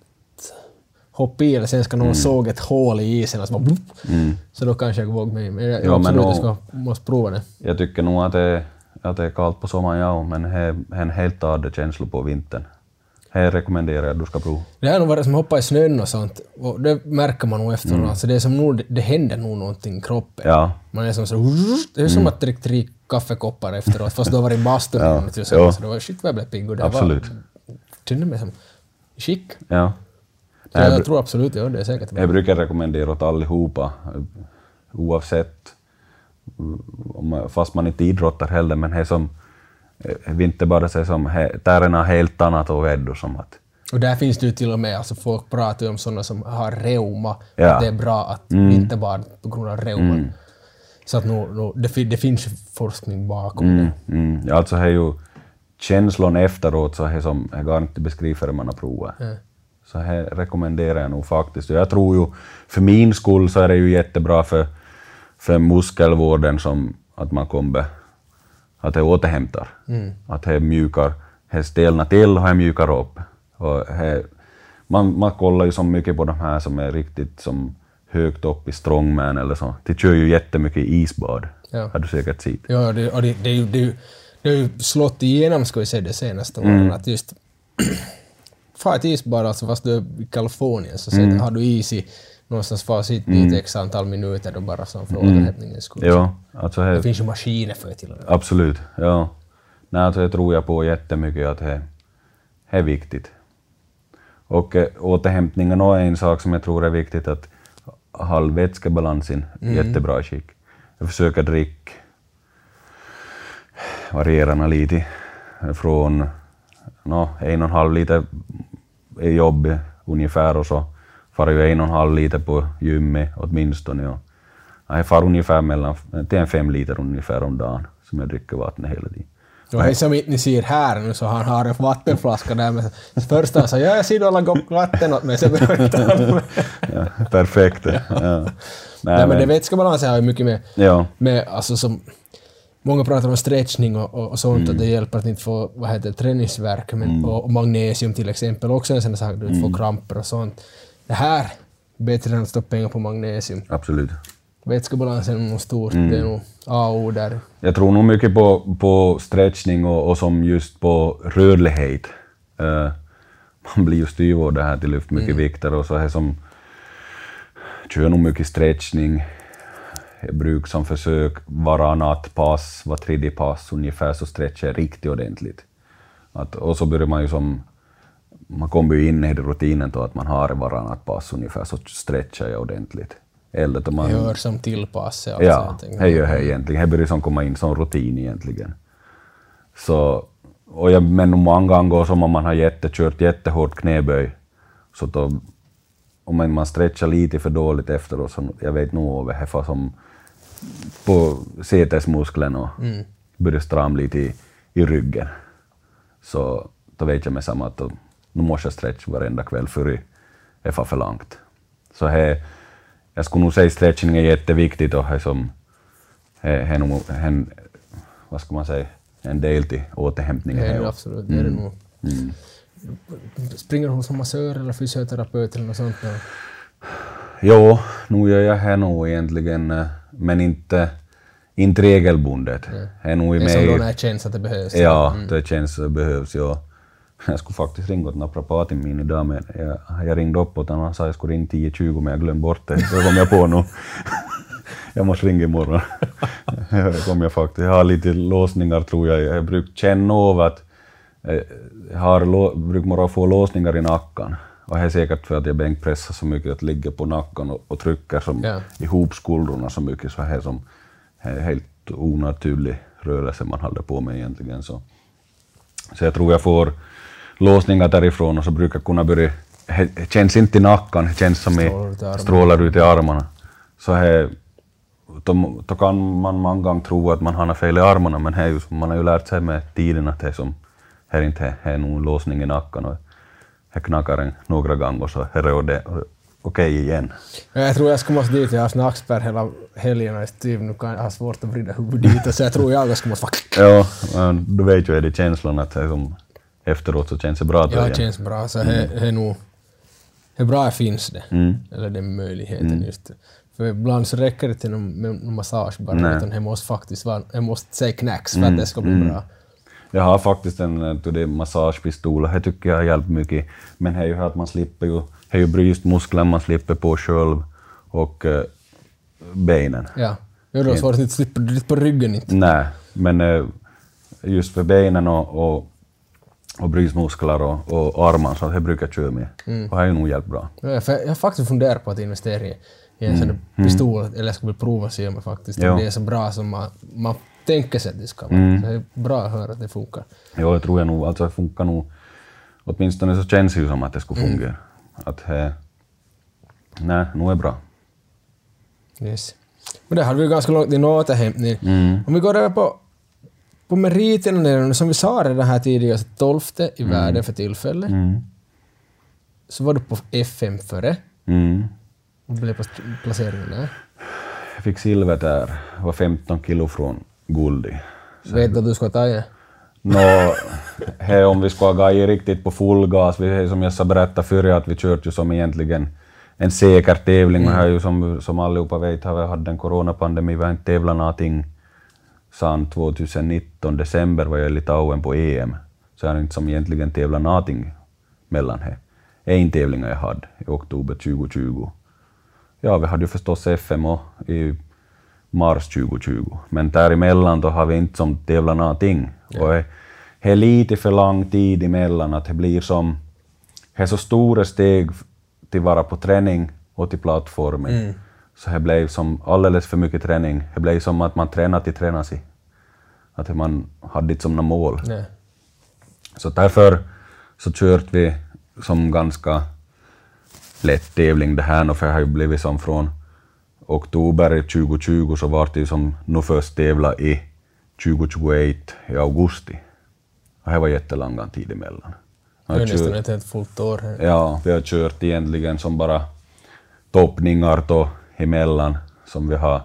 hoppa i eller sen ska någon såga ett hål i isen och så bara blup. Så då kanske jag vågar mig. Men jag, jag Ja, men absolut nå- jag ska, måste prova det. Jag tycker nog att det, att det är kallt på sommaren, ja, men det är en helt annan känsla på vintern. Det rekommenderar jag att du ska prova. Det har nog varit som att hoppa i snön och sånt, och det märker man nog efteråt. Alltså det, är som nog, det händer nog någonting i kroppen. Ja, Man är som så... Det är som att dricka tre kaffekoppar efteråt, fast du har varit i bastun Ja, så, ja. så det var shit vad jag blev pigg och det absolut. var... Kände mig som skick. Ja. Så Jag, jag tror absolut, ja det är säkert bra. jag brukar rekommendera åt allihopa, oavsett, mm, fast man inte idrottar heller, men det är som, eh, vill inte bara säga som, där är något helt annat och veddo som att, Och där finns det ju till och med, alltså folk pratar ju om sådana som har reuma, Ja. att det är bra att inte bara på grund av reuman. Så att nu, nu, det, det finns forskning bakom mm, det. mm, ja, alltså det är ju känslan efteråt så är som, jag kan inte beskriva förrän man har provat. Ja. Så här rekommenderar jag nog faktiskt. Och jag tror ju, för min skull så är det ju jättebra för, för muskelvården som att man kommer, att det återhämtar. Att det mjukar, det stelnar till och det mjukar upp. Och det, man, man kollar ju så mycket på de här som är riktigt som högt upp i strongman eller så. De kör ju jättemycket isbad. Ja. Har du säkert sett. Ja, det, och det, det, det, det har ju slått igenom, ska vi säga, det senaste åren, att just far ett isbad, alltså fast du är i Kalifornien, så mm. har du is i någonstans far sitt dit x antal minuter då bara som för återhämtningens skull. Ja, alltså det, finns ju maskiner för det till och med. Absolut, ja. Nej, alltså det tror jag på jättemycket att det, är viktigt. Och eh, återhämtningen är en sak som jag tror är viktigt att hålla vätskebalansen i jättebra skick. Jag försöker dricka, variera lite, från no, en och en halv liter i jobbet ungefär och så far ju en och en halv liter på gymmet åtminstone. Och jag far ungefär mellan, till en fem liter ungefär om dagen som jag dricker vatten hela tiden. Och det som inte ni ser här nu så han har en vattenflaska där med först han sa ja jag ser du alla gott vatten åt mig ha med. Ja, perfekt. Ja. Nej, Nej men det vätskebalansen har ju mycket med, Ja, med alltså som Många pratar om stretchning och, och, och sånt att det hjälper att inte få vad heter, träningsvärk men, och, och magnesium till exempel också en sån sak du inte får kramper och sånt. Det här bättre än att stoppa pengar på magnesium. absolut. Vätskebalansen är nog stort, det är nog A och O där. Jag tror nog mycket på, på stretchning och, och som just på rörlighet. Eh, man blir ju styv av det här till lyft mycket vikter och så här som kör nog mycket stretchning. Jag brukar som försök varannat pass, var tredje pass ungefär så stretchar jag riktigt ordentligt. Att, och så börjar man ju som, man kommer ju in i rutinen då att man har varannat pass ungefär så stretchar jag ordentligt. Eller då man, Gör som tillpass sig. Alltså, Ja, jag det gör det egentligen. Det börjar som komma in som rutin egentligen. Så, och jag menar många gånger som om man har jätte, kört jättehårt knäböj, så då, om man stretchar lite för dåligt efteråt, så jag vet nog det är som på sätesmuskeln och börjar stram lite i, i ryggen. Så då vet jag med samma att nu måste jag stretcha varenda kväll för det far för långt. Så här, jag skulle nog säga stretching är jätteviktigt och är som, är, är nog en, vad ska man säga, en del till återhämtningen. Det är det absolut. Det är det nog. Springer du hos en massör eller fysioterapeut eller något sånt? då? Jo, nu gör jag det nog egentligen, eh, men inte, inte regelbundet. Det är nog är som då när det känns att det behövs. ja, det känns det behövs. Ja. Jag skulle faktiskt ringa åt naprapatin min idag, men jag, jag ringde upp åt honom och sa att jag skulle ringa 10.20 men jag glömde bort det. Så kom jag på nu. Jag måste ringa imorgon. Det kom jag faktiskt. Jag har lite låsningar tror jag. Jag brukar känna av att eh, jag har, brukar få låsningar i nacken. Och det är säkert för att jag bänkpressar så mycket att ligger på nacken och, och trycker som Ja. ihop skuldrorna så mycket så här som det är helt onaturlig rörelse man håller på med egentligen. Så, så jag tror jag får låsningar därifrån och så brukar jag kunna börja, det känns inte i nacken, det känns som i, Strålar ut i armarna. Så här, då, då kan man många gånger tro att man har något fel i armarna men det är ju, som- man har ju lärt sig med tiden att det är som, här är inte det är nog låsning i nacken och det knakar en några gånger så här är det okej igen. Jag tror jag ska måste dit. Jag har snackspärr hela helgen och typ nu kan jag ha svårt att vrida huvudet dit. Så jag tror jag ska måste. Ja, men du vet ju är det känslan att det som efteråt så känns det bra Ja, det känns bra. Så det är nog... Det är bra finns det. Mm. Eller den möjligheten just. För ibland så räcker det inte med med någon massage bara, Nej. utan det måste faktiskt vara... Jag måste säga knacks för att det ska bli bra. Jag har faktiskt en eh, det är massagepistol och det tycker jag har hjälpt mycket. Men det är ju att man slipper ju, det är ju bröstmuskler man slipper på själv och eh, benen. Ja. Jo, då så att inte slipper du på ryggen inte. Nej, men eh, just för benen och, och, och bröstmuskler och, och armar så det brukar jag köra med. Mm. Och det har ju nog hjälpt bra. Ja, för jag har faktiskt funderat på att investera i i en sån där pistol, eller jag skulle prova se om faktiskt, Mm. Om det är så bra som man, man tänker sig att det ska vara. Mm. Så det är bra att höra att det funkar. Ja, det tror jag nog. Alltså det funkar nog. Åtminstone så känns det ju som att det skulle fungera. Att det... Nej, nog är bra. Yes. Men det hade vi ju ganska långt in återhämtning. Mm. Om vi går över på, på meriterna, där, som vi sa redan här tidigare, så 12 i världen för tillfället. Mm. Så var du på FM före. Mm. Vad blev pla- placeringen där? Jag fick silver där. var 15 kilo från guld. Vet du att du ska ta igen? Nå, he, om vi ska gå i riktigt på full gas, vi, som jag sa berätta förr, att vi kört ju som egentligen en säker tävling. Här ju som, som allihopa vet har vi haft en coronapandemi, vi har inte tävlat någonting sedan 2019, december var jag i Litauen på EM. Så jag har inte som egentligen tävlat någonting mellan det. En tävling jag hade i oktober 2020. Ja, vi hade ju förstås FM och i mars 2020. Men däremellan då har vi inte som tävlat någonting. Och det är lite för lång tid emellan att det blir som... Det är så stora steg till vara på träning och till plattformen. Så det blev som alldeles för mycket träning. Det blev som att man tränar till träna sig. Att man hade inte som något mål. Nej. Så därför så kört vi som ganska lätt tävling det här för det har ju blivit som från oktober 2020 så var det som nu först tävla i 2021 i augusti. Och det var jättelång tid emellan. Det är nästan ett helt fullt år. här. Ja, vi har kört egentligen som bara toppningar då emellan som vi har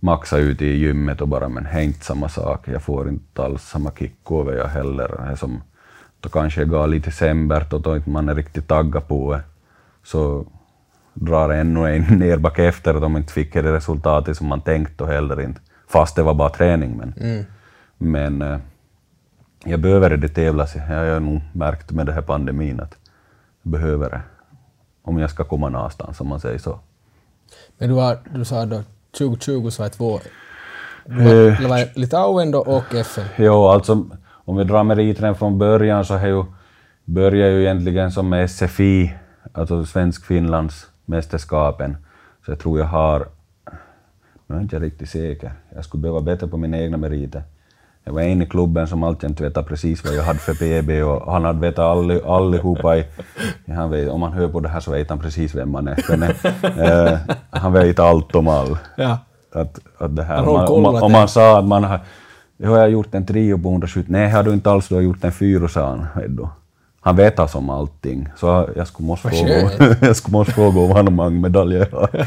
maxat ut i gymmet och bara men det är inte samma sak. Jag får inte alls samma kick över jag heller. Det som, då kanske jag går lite sämre och då inte man är riktigt taggad på det. Så drar ännu en nerbacke efter att de inte fick det resultatet som man tänkt och heller inte. Fast det var bara träning. Men, Mm. men eh, jag behöver det tävlas. Jag har nog märkt med den här pandemin att jag behöver det. Om jag ska komma någonstans, om man säger så. Men du, var, du sa då 2020 så var det två... Du var, Eh, det var Litauen då och FN. Jo, alltså om vi drar meriterna från början så har ju, börjar ju egentligen som med SFI, alltså Svensk-Finlands mästerskapen. Så jag tror jag har, nu är inte jag riktigt säker, jag skulle behöva bättre på mina egna meriter. Jag var en i klubben som alltid vetade precis vad jag hade för PB och han hade vetat alli, allihopa. I, han vet, om han hör på det här så vet han precis vem man är. Men, eh, han vet allt om all. Ja. Att, att det här, om, man, om, man, om man sa att man har, jag har gjort en trio på 170, nej har du inte alls, du har gjort en fyra sa han. Han vet alltså om allting, så jag skulle måste Vad fråga, jag skulle måste fråga om han har många medaljer jag.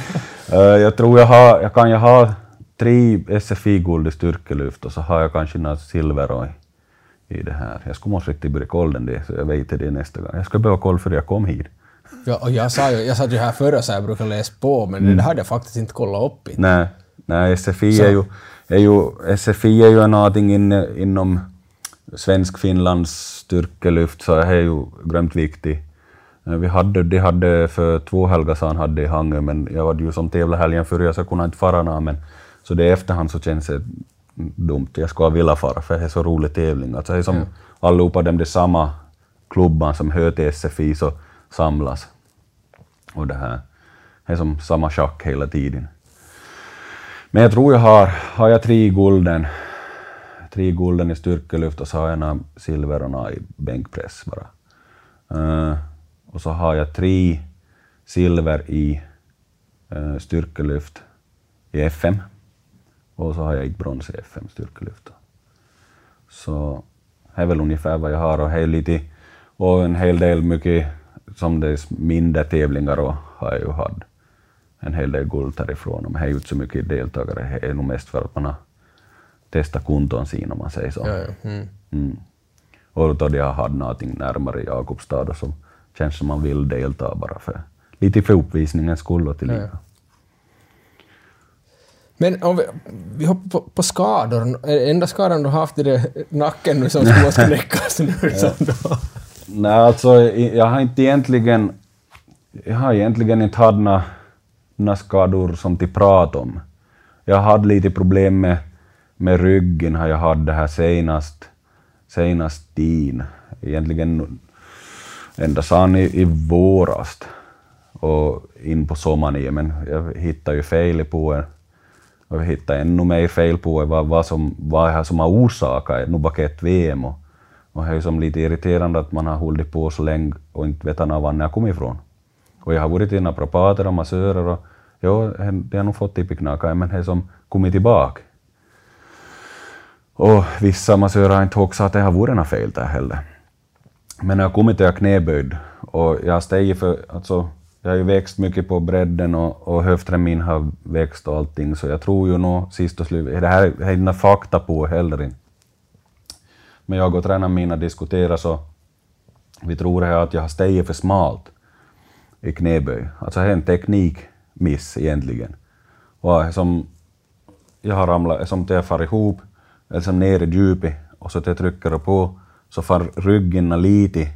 Eh, jag tror jag har, jag kan ju ha tre SFI-guld i styrkelyft och så har jag kanske något silver i, i det här. Jag skulle måste riktigt börja kolla den det, så jag vet det nästa gång. Jag ska behöva kolla för jag kom hit. Ja, och jag sa ju, jag satt ju här förra så jag brukar läsa på, men Mm. det hade jag faktiskt inte kollat upp. Nej, nej SFI, Så- är ju, är ju, SFI är ju någonting in, inom svensk-finlands styrkelyft, så är ju grymt viktigt. Eh, Vi hade, de hade för två helger sedan hade i Hangö, men jag hade ju som tävla helgen före så jag kunde inte fara nå, men så det i efterhand så känns det dumt. Jag skulle vilja fara för det är så rolig tävling. Alltså det är som allihopa dem, det är samma klubban som hör till SFI så samlas. Och det här det är som samma schack hela tiden. Men jag tror jag har, har jag tre gulden, tre gulden i styrkelyft och så har jag några silver och några i bänkpress bara. Uh, och så har jag tre silver i uh, styrkelyft i FM. Och så har jag ett brons i FM styrkelyft. Så det är väl ungefär vad jag har och är lite och en hel del mycket som det är mindre tävlingar och har jag ju haft en hel del guld härifrån. Men det är ju inte så mycket deltagare, det är nog mest för att man har testat konton sin om man säger så. Ja, ja. Mm. Mm. Och då de har haft någonting närmare Jakobstad och så känns som man vill delta bara för lite för uppvisningens skull och tillika. Ja, Men om vi, vi hoppar på, på skador. Är enda skadan du har haft det nacken nu som måste knäckas nu? Som då? Nej, alltså jag har inte egentligen, jag har egentligen inte haft några skador som till prat om. Jag hade lite problem med, med ryggen, har jag haft det här senast, senast tid. Egentligen ända sedan i, i våras och in på sommaren igen, men jag hittade ju fel på en och jag hittade ännu mer fel på vad, vad, som, vad är som har orsakat nu ett VM. Och, och det är ju som lite irriterande att man har hållit på så länge och inte vet var jag har kommit ifrån. Och jag har varit till naprapater och massörer och ja, det har nog fått tippiknaka, men det är som kommit tillbaka. Och vissa massörer har inte också att det har varit något fel där heller. Men när jag kommit är jag knäböjd och jag har stigit för, alltså, jag har ju växt mycket på bredden och, och höften min har växt och allting, så jag tror ju nog sist och slut, det här är inte fakta på heller inte. Men jag och tränaren mina diskuterar så, vi tror här att jag har stigit för smalt i knäböj. Alltså det är en teknikmiss egentligen. Och som jag har ramlat, som det far ihop, eller som ner i djupet, och så att jag trycker på, så far ryggen lite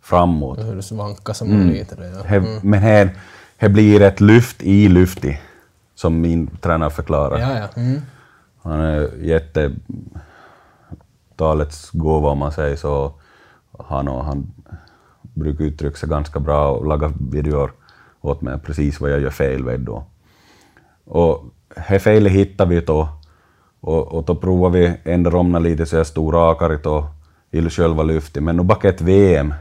framåt. Hur svankar som mm. lite. det, Ja. He, Men här, här blir ett lyft i lyftet, som min tränare förklarar. Ja, ja. Mm. Han är jätte... Talets gåva om man säger så. Han, och, han brukar uttrycka sig ganska bra och laga videor åt mig precis vad jag gör fel med då. Och det felet hittade vi då och, och då provade vi ändra om lite så jag stod rakare då i själva lyftet. Men nu bak ett VM,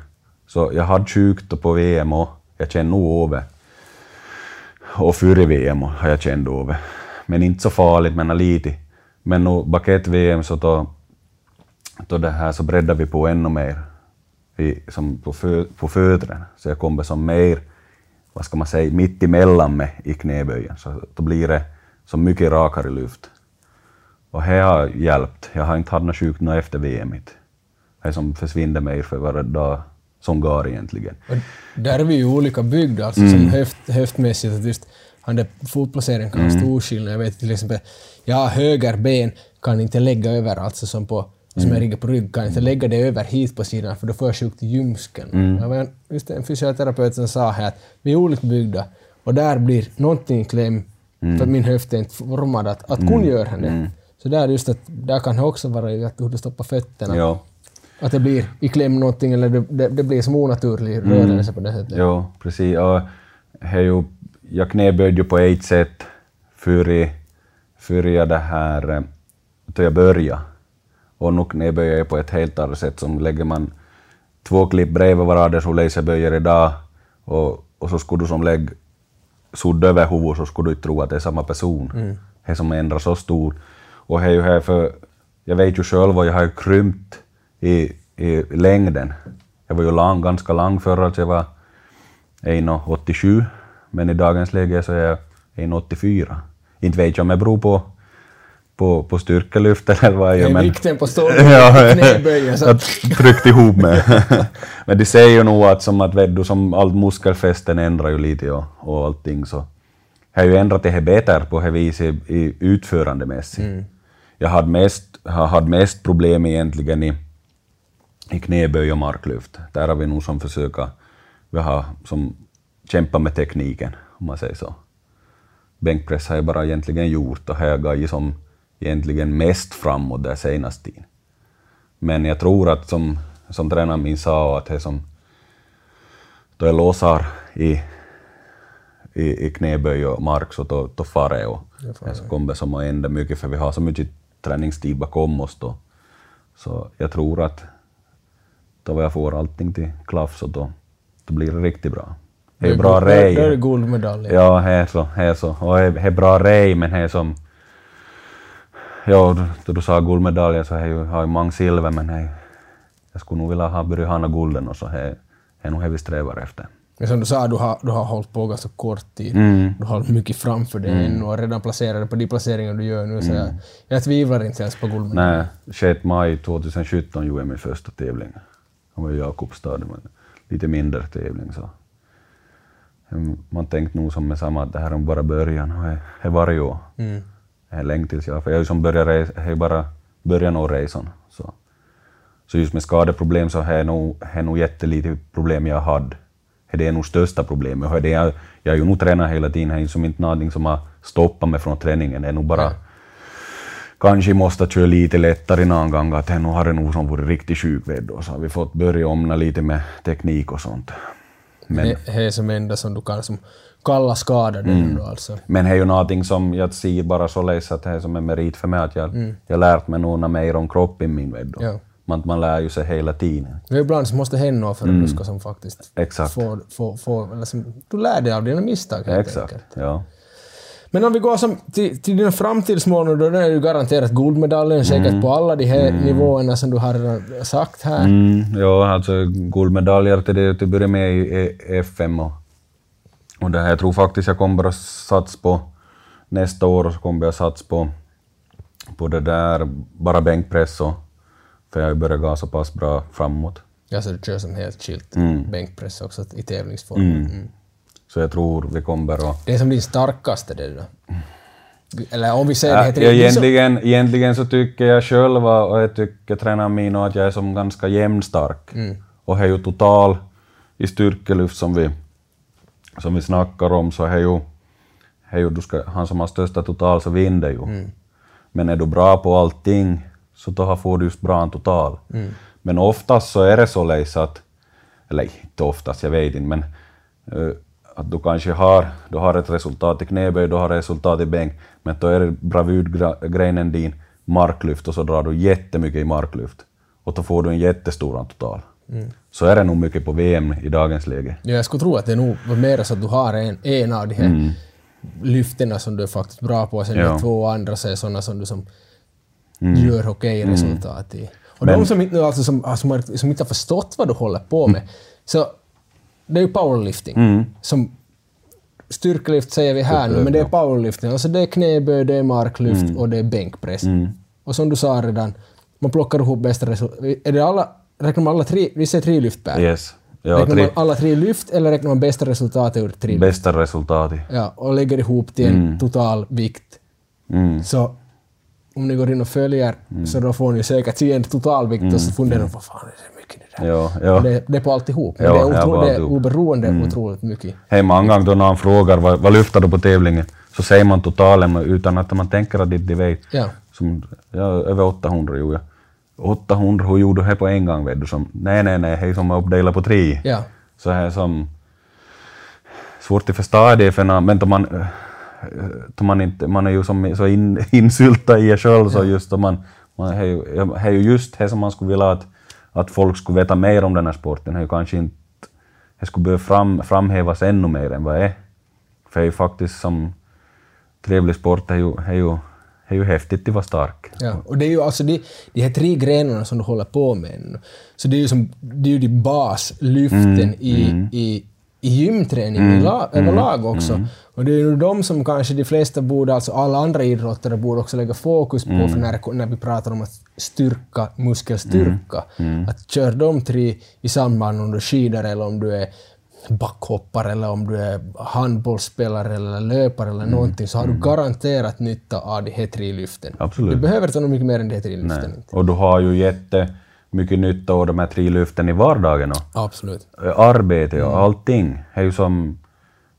så jag hade sjukt på VM och jag kände nog över. Och före VM har jag känt över. Men inte så farligt, men lite. Men nu bak ett VM så då, då det här så breddade vi på ännu mer i, som på, fö, på fötterna. Så jag kommer som mer, vad ska man säga, mitt emellan mig i knäböjen. Så då blir det så mycket rakare lyft. Och det har hjälpt. Jag har inte haft sjukt något efter VM. Det som försvinner mer för varje dag som går egentligen. Och där är vi ju olika byggda, alltså som höft, höftmässigt. Att just han där fotplaceringen kan ha stor skillnad. Jag vet till exempel, jag har höger ben, kan inte lägga över, alltså som på som jag ligger på rygg, kan inte lägga det över hit på sidan för då får jag sjukt i ljumsken. Var en, just en fysioterapeut som sa här att vi är olika byggda och där blir någonting kläm för att min höft är inte formad att, att kunna göra det. Så där just att, där kan det också vara hur du stoppar fötterna. Ja. Att det blir i kläm någonting eller det, det, det blir som onaturlig rörelse på det sättet. Jo, precis. Och är ju, jag knäböjde ju på ett sätt före, före jag det här, eh, då jag började. Och nu knäböjer jag på ett helt annat sätt. Som lägger man två klipp bredvid varandra så läser böjer idag och, och så skulle du som lägga sudd över huvudet så skulle du inte tro att det är samma person. Det som ändrar så stort. Och det är ju här för, jag vet ju själv och jag har ju krympt i, i längden. Jag var ju lång, ganska lång förr, alltså jag var 1,87 men i dagens läge så är jag 1,84. Inte vet jag om det beror på, på, på styrkelyft eller vad jag Det gör, men vikten på Ja, knäböjen. Så. jag tryckte ihop mig. Men de säger ju nog att, som att vet du, som allt muskelfästen ändrar ju lite och, och allting så. Jag har ju ändrat det här bättre på det viset i utförandemässigt. Jag hade mest, hade mest problem egentligen i, i knäböj och marklyft. Där har vi nog som försöka, vi har som kämpa med tekniken, om man säger så. Bänkpress har jag bara egentligen gjort och har gått som egentligen mest framåt där senaste tiden. Men jag tror att som, som tränaren min sa, att det som då jag låsar i, i, i knäböj och mark så då, då far jag. Och det så kommer som att ändra mycket för vi har så mycket träningstid bakom oss då. Så jag tror att då jag får allting till klaff så då, då blir det riktigt bra. Det är bra är det rej. guldmedalj. Ja, det är så. Det är så. Och det är- är bra rej, men det är som... Ja, då du sa guldmedaljer så är ju, har ju många silver, men jag skulle nog vilja ha börjat ha gulden och så. Det är nog det vi strävar efter. Men som du sa, du har, du har hållit på ganska kort tid. Mm. Du har mycket framför dig ännu och redan placerade på de placeringar du gör nu. Så jag, jag tvivlar inte ens på guldmedalj. Nej, 6 maj 2017 gjorde jag min första tävling. Det var i Jakobstad, det var en lite mindre tävling. Så. Mm, Man tänkte nog som med samma att det här är bara början, och det är varje år. Mm. Är länge tills jag, för jag har ju som börjat resa, det är bara början av resan. Så. så just med skadeproblem så är det nog, är nog jättelite problem jag hade. Det är nog största problemet. Och Det är, jag har ju nog tränat hela tiden, det är som inte någonting som har stoppat mig från träningen. Det är nog bara kanske måste köra lite lättare någon gång, att nu har det nog som varit riktigt sjuk vet du. Så har vi fått börja om lite med teknik och sånt. Men, Det det är som enda som du kan som kalla skadade Mm. alltså. men det är ju någonting som jag ser bara således att det är som en merit för mig, att jag, jag lärt mig några mer om kroppen min. Ja. Man, man lär ju sig hela tiden. Det är ibland som måste hända något för att du ska som faktiskt Mm. Exakt. få, få, få eller som, du lär dig av dina misstag helt Exakt, enkelt. ja. Men om vi går som till, till dina framtidsmål nu, då är det ju garanterat guldmedaljen säkert Mm. på alla de här nivåerna som du har sagt här. Mm, ja, alltså guldmedaljer till det till börja med i i FM och, och det här, jag tror faktiskt jag kommer att satsa på nästa år så kommer jag satsa på, på det där bara bänkpress och för jag gå så pass bra framåt. Ja, så du kör som helt skilt Mm. bänkpress också i tävlingsform. Mm. Så jag tror vi kommer att... Det är som din starkaste det då? Eller om vi säger det Ja, heter ja, det, det så- egentligen, egentligen så tycker jag själv och jag tycker tränaren min att jag är som ganska jämnstark. Och det är ju total i styrkelyft som vi, som vi snackar om så är ju, är ju du ska, han som har största total så vinner ju. Men är du bra på allting så då får du just bra en total. Men oftast så är det så läs att, eller inte oftast, jag vet inte, men eh, att du kanske har, du har ett resultat i knäböj, du har resultat i bänk, men då är bravurgrenen din marklyft och så drar du jättemycket i marklyft. Och då får du en jättestor total. Så är det nog mycket på VM i dagens läge. Ja, jag skulle tro att det nog mer så att du har en, en av de här lyftena som du är faktiskt bra på, och sen Mm. Ja. de två andra så är sådana som du som gör okej resultat i. Och Mm. Men- de som inte, alltså, som, som, har, som inte har förstått vad du håller på med, så det är ju powerlifting. Mm. Som styrkelyft säger vi här nu, men det är powerlifting. Alltså det är knäböj, det är marklyft Mm. och det är bänkpress. Och som du sa redan, man plockar ihop bästa resultat. Är det alla, räknar man alla tre, vi säger tre lyft per? Yes. Ja, räknar tre, man alla tre lyft eller räknar man bästa resultatet ur tre lyft? bästa resultatet. Ja, och lägger ihop till en total vikt. Mm. Så om ni går in och följer så då får ni säkert se en totalvikt och så funderar ni vad fan är det mycket det där? Ja, ja. Det, det är på alltihop. Ja, det är, otro, det är oberoende otroligt mycket. Hej, många gånger då någon frågar vad, vad lyfter du på tävlingen, så säger man totalen utan att man tänker att de, de vet. Ja. Som, ja, över 800 gjorde jag. 800, hur gjorde du det på en gång? Vet du? Som, nej, nej, nej, är som att uppdela på tre. Ja. Så här som... Svårt att förstå det, för när, men då man, då man, inte, man är ju som så in, insyltad i det själv, så just då man... man är ju- just det som man skulle vilja att, att folk skulle veta mer om den här sporten. Det kanske inte... Det skulle behöva fram, framhävas ännu mer än vad det är. För det är ju faktiskt som trevlig sport, det är ju, är ju, det är ju häftigt att vara stark. Ja, och det är ju alltså de, de här tre grenarna som du håller på med nu. Så det är ju, som, det är ju de baslyften i, i, i gymträning i la, överlag också. Och det är ju de som kanske de flesta borde, alltså alla andra idrottare borde också lägga fokus på för när, när vi pratar om att styrka, muskelstyrka. Att köra de tre i samband om du skidar eller om du är backhoppare eller om du är handbollsspelare eller löpare eller någonting så har du garanterat nytta av de här tre lyften. Absolut. Du behöver inte något mycket mer än de här tre lyften. Och du har ju jättemycket nytta av de här tre lyften i vardagen. Och Absolut. arbete och allting. Det är ju som,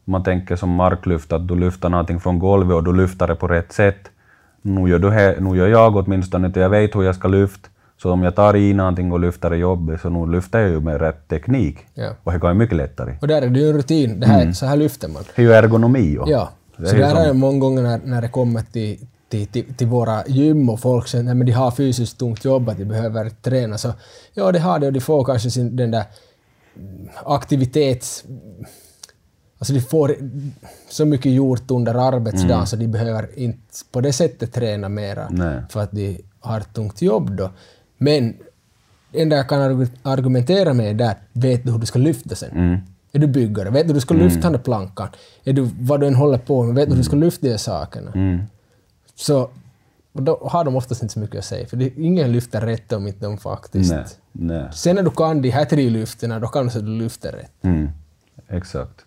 man tänker som marklyft, att du lyfter någonting från golvet och du lyfter det på rätt sätt. Nu gör, du he, nu gör jag åtminstone inte, jag vet hur jag ska lyfta. Så om jag tar i någonting och lyfter det jobbet, så nu lyfter jag ju med rätt teknik. Ja. Och det går ju mycket lättare. Och där är det ju en rutin. Det här, Så här lyfter man. Det är ju ergonomi. Och Ja. Det Så är ju där är det många gånger när, när det kommer till, till, till, till våra gym och folk säger att de har fysiskt tungt jobb, att de behöver träna. Så ja, det har det och de får kanske sin, den där mm, aktivitets... Alltså de får så mycket gjort under arbetsdagen så de behöver inte på det sättet träna mera Nej. för att de har ett tungt jobb då. Men det enda jag kan argu- argumentera med är där, vet du hur du ska lyfta sen? Mm. Är du byggare? Vet du hur du ska lyfta den där plankan? Är du vad du än håller på med? Vet du hur du ska lyfta de sakerna? Mm. Så då har de oftast inte så mycket att säga, för det, ingen lyfter rätt om inte de faktiskt... Nej, nej. Sen när du kan de här tre lyfterna, då kan du att du lyfter rätt. Mm. Exakt.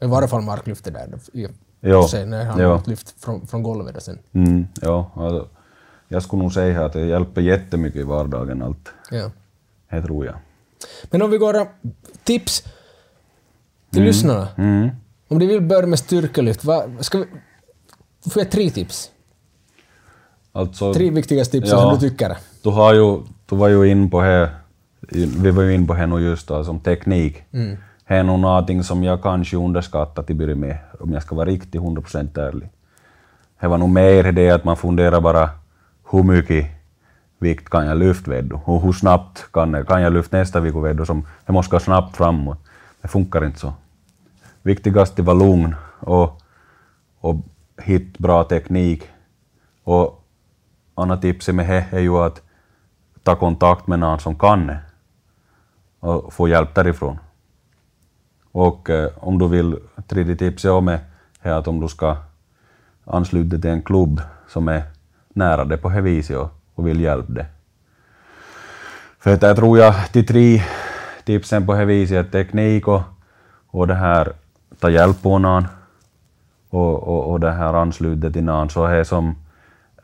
I varje fall marklyfter där. då- i- Jo, Sen när han har lyft från, från golvet sen. Mm, ja, alltså, jag skulle nog säga att det hjälper jättemycket i vardagen allt. Ja. Det tror jag. Men om vi går tips till lyssnarna. Mm. Om de vill börja med styrkelyft, vad, ska vi... Får jag tre tips? Alltså, Tre viktigaste tips Ja. som du tycker. du, har ju, du var ju in på här, vi var ju in på här nu just då, som teknik. Mm. Det är nog någonting som jag kanske underskattat i början med, om jag ska vara riktigt 100% ärlig. Det var nog mer det att man funderar bara hur mycket vikt kan jag lyfta vet och hur snabbt kan jag, kan jag lyfta nästa vecka vet som jag måste gå snabbt framåt. Det funkar inte så. Viktigast är att vara lugn och, och hitta bra teknik. Och Andra tipset med det är ju att ta kontakt med någon som kan det och få hjälp därifrån. Och eh, om du vill, tredje tipset om är att om du ska ansluta dig till en klubb som är nära dig på det viset och, och vill hjälpa dig. För att jag tror jag de tre tipsen på det viset är teknik och, och det här ta hjälp på någon och, och, och det här ansluta till någon så är som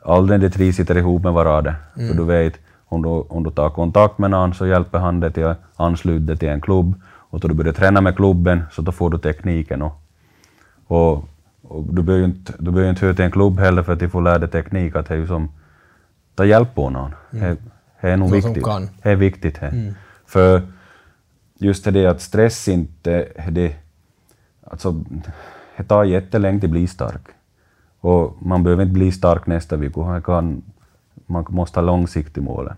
all de tre sitter ihop med varandra. För du vet, om du, om du tar kontakt med någon så hjälper han dig till att ansluta dig till en klubb och då du börjar träna med klubben så då får du tekniken och, och, och du behöver ju inte, du behöver inte höra till en klubb heller för att du får lära dig teknik att det är som ta hjälp på någon. Det, det är nog viktigt. Det är viktigt. Det. För just det att stress inte, det, alltså, det tar jättelänge att bli stark. Och man behöver inte bli stark nästa vecka, man, kan, man måste ha långsiktiga målen.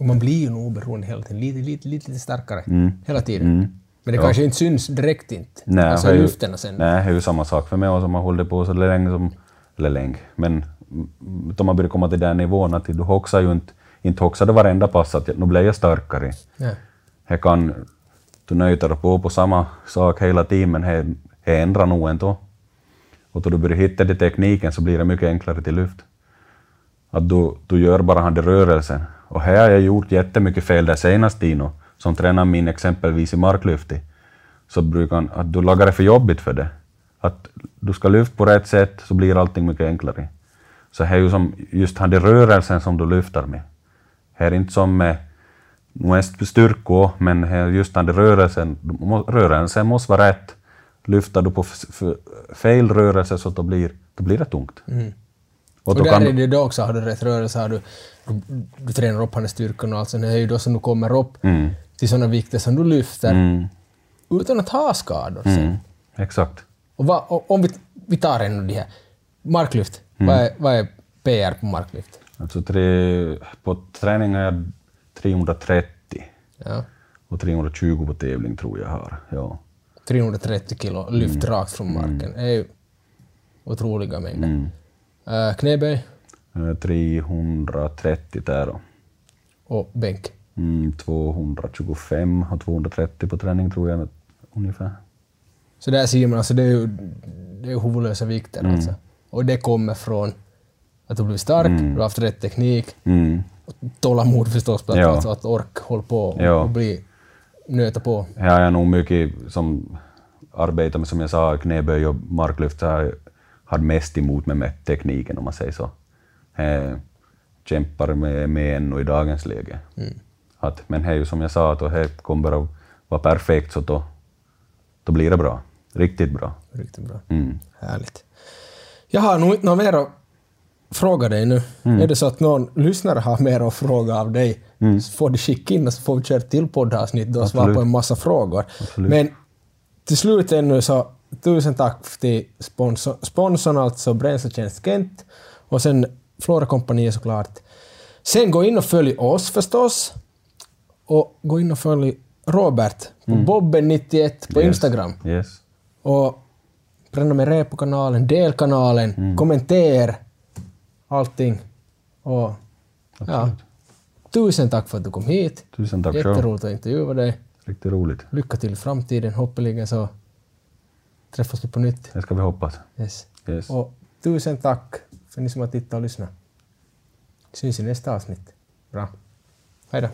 Och man blir ju nog oberoende hela tiden, lite, lite, lite, lite starkare. Mm. Hela tiden. Men det kanske inte syns direkt inte. Nej, alltså är ju- lyfterna sen. Nej, det är ju samma sak för mig och som har hållit på så länge som... Eller länge, men mm, då man börjar komma till den nivån att du hoxar ju inte... Inte hoxar du varenda pass att nu blir jag starkare. Ja. Det kan... Du nöjtar på på samma sak hela tiden, men det ändrar nog ändå. Och då du börjar hitta den tekniken så blir det mycket enklare till lyft. Att du, du gör bara den rörelsen. Och här har jag gjort jättemycket fel där senast Dino, som tränar min exempelvis i marklyftig. Så brukar han, att du lagar det för jobbigt för det. Att du ska lyfta på rätt sätt så blir allting mycket enklare. Så här är ju som just den rörelsen som du lyfter med. Här är inte som med styrkor, men här just den rörelsen, rörelsen måste vara rätt. Lyfter du på fel rörelse så då blir, då blir det tungt. Och, Och då där kan, är det då också, har du rätt rörelse, har du, du, du tränar upp hennes styrkan och allt sånt. Det är ju då som du kommer upp Mm. till sådana vikter som du lyfter mm, utan att ha skador sen. mm, exakt. Och, vad, och om vi, vi tar en de här. Marklyft. Vad, är, vad är PR på marklyft? Alltså tre, på träning är jag 330 Ja. och 320 på tävling tror jag har. Ja. 330 kilo lyft rakt från marken. Det är ju otroliga mängder. Mm. Uh, knäböj Eh, 330 där då. och bänk. Mm, 225 och 230 på träning tror jag ungefär. Så där ser man, alltså det är ju, det är huvudlösa vikter Mm. alltså. Och det kommer från att du blivit stark, du har haft rätt teknik, Mm. och tålamod förstås, Ja. alltså att ork hålla på och, Ja. och bli, nöta på. Här har jag nog mycket som arbetar med, som jag sa, knäböj och marklyft, har jag mest emot mig med tekniken om man säger så. Jag kämpar med, med ännu i dagens läge. Att, men det är ju som jag sa, att det kommer att vara perfekt så då, då blir det bra. Riktigt bra. Riktigt bra. Mm. Härligt. Jag har nog inte något mer att fråga dig nu. Mm. Är det så att någon lyssnare har mer att fråga av dig så får du skicka in och så får vi köra ett till poddavsnitt och svara Absolut. på en massa frågor. Absolut. Men till slut ännu så tusen tack till sponsor, sponsorn alltså Bränsletjänst Kent och sen Flora kompaniet såklart. Sen gå in och följ oss förstås och gå in och följ Robert på Bobben91 på Yes. Instagram. Yes. Och prenumerera på kanalen, del kanalen, Mm. kommentera allting. Och ja, tusen tack för att du kom hit. Tusen tack själv. Jätteroligt att intervjua dig. Riktigt roligt. Lycka till i framtiden. Hoppeligen så träffas vi på nytt. Det ska vi hoppas. Yes. Yes. Och tusen tack för ni som har tittat och lyssnat. Syns i nästa avsnitt. Bra. Hej då.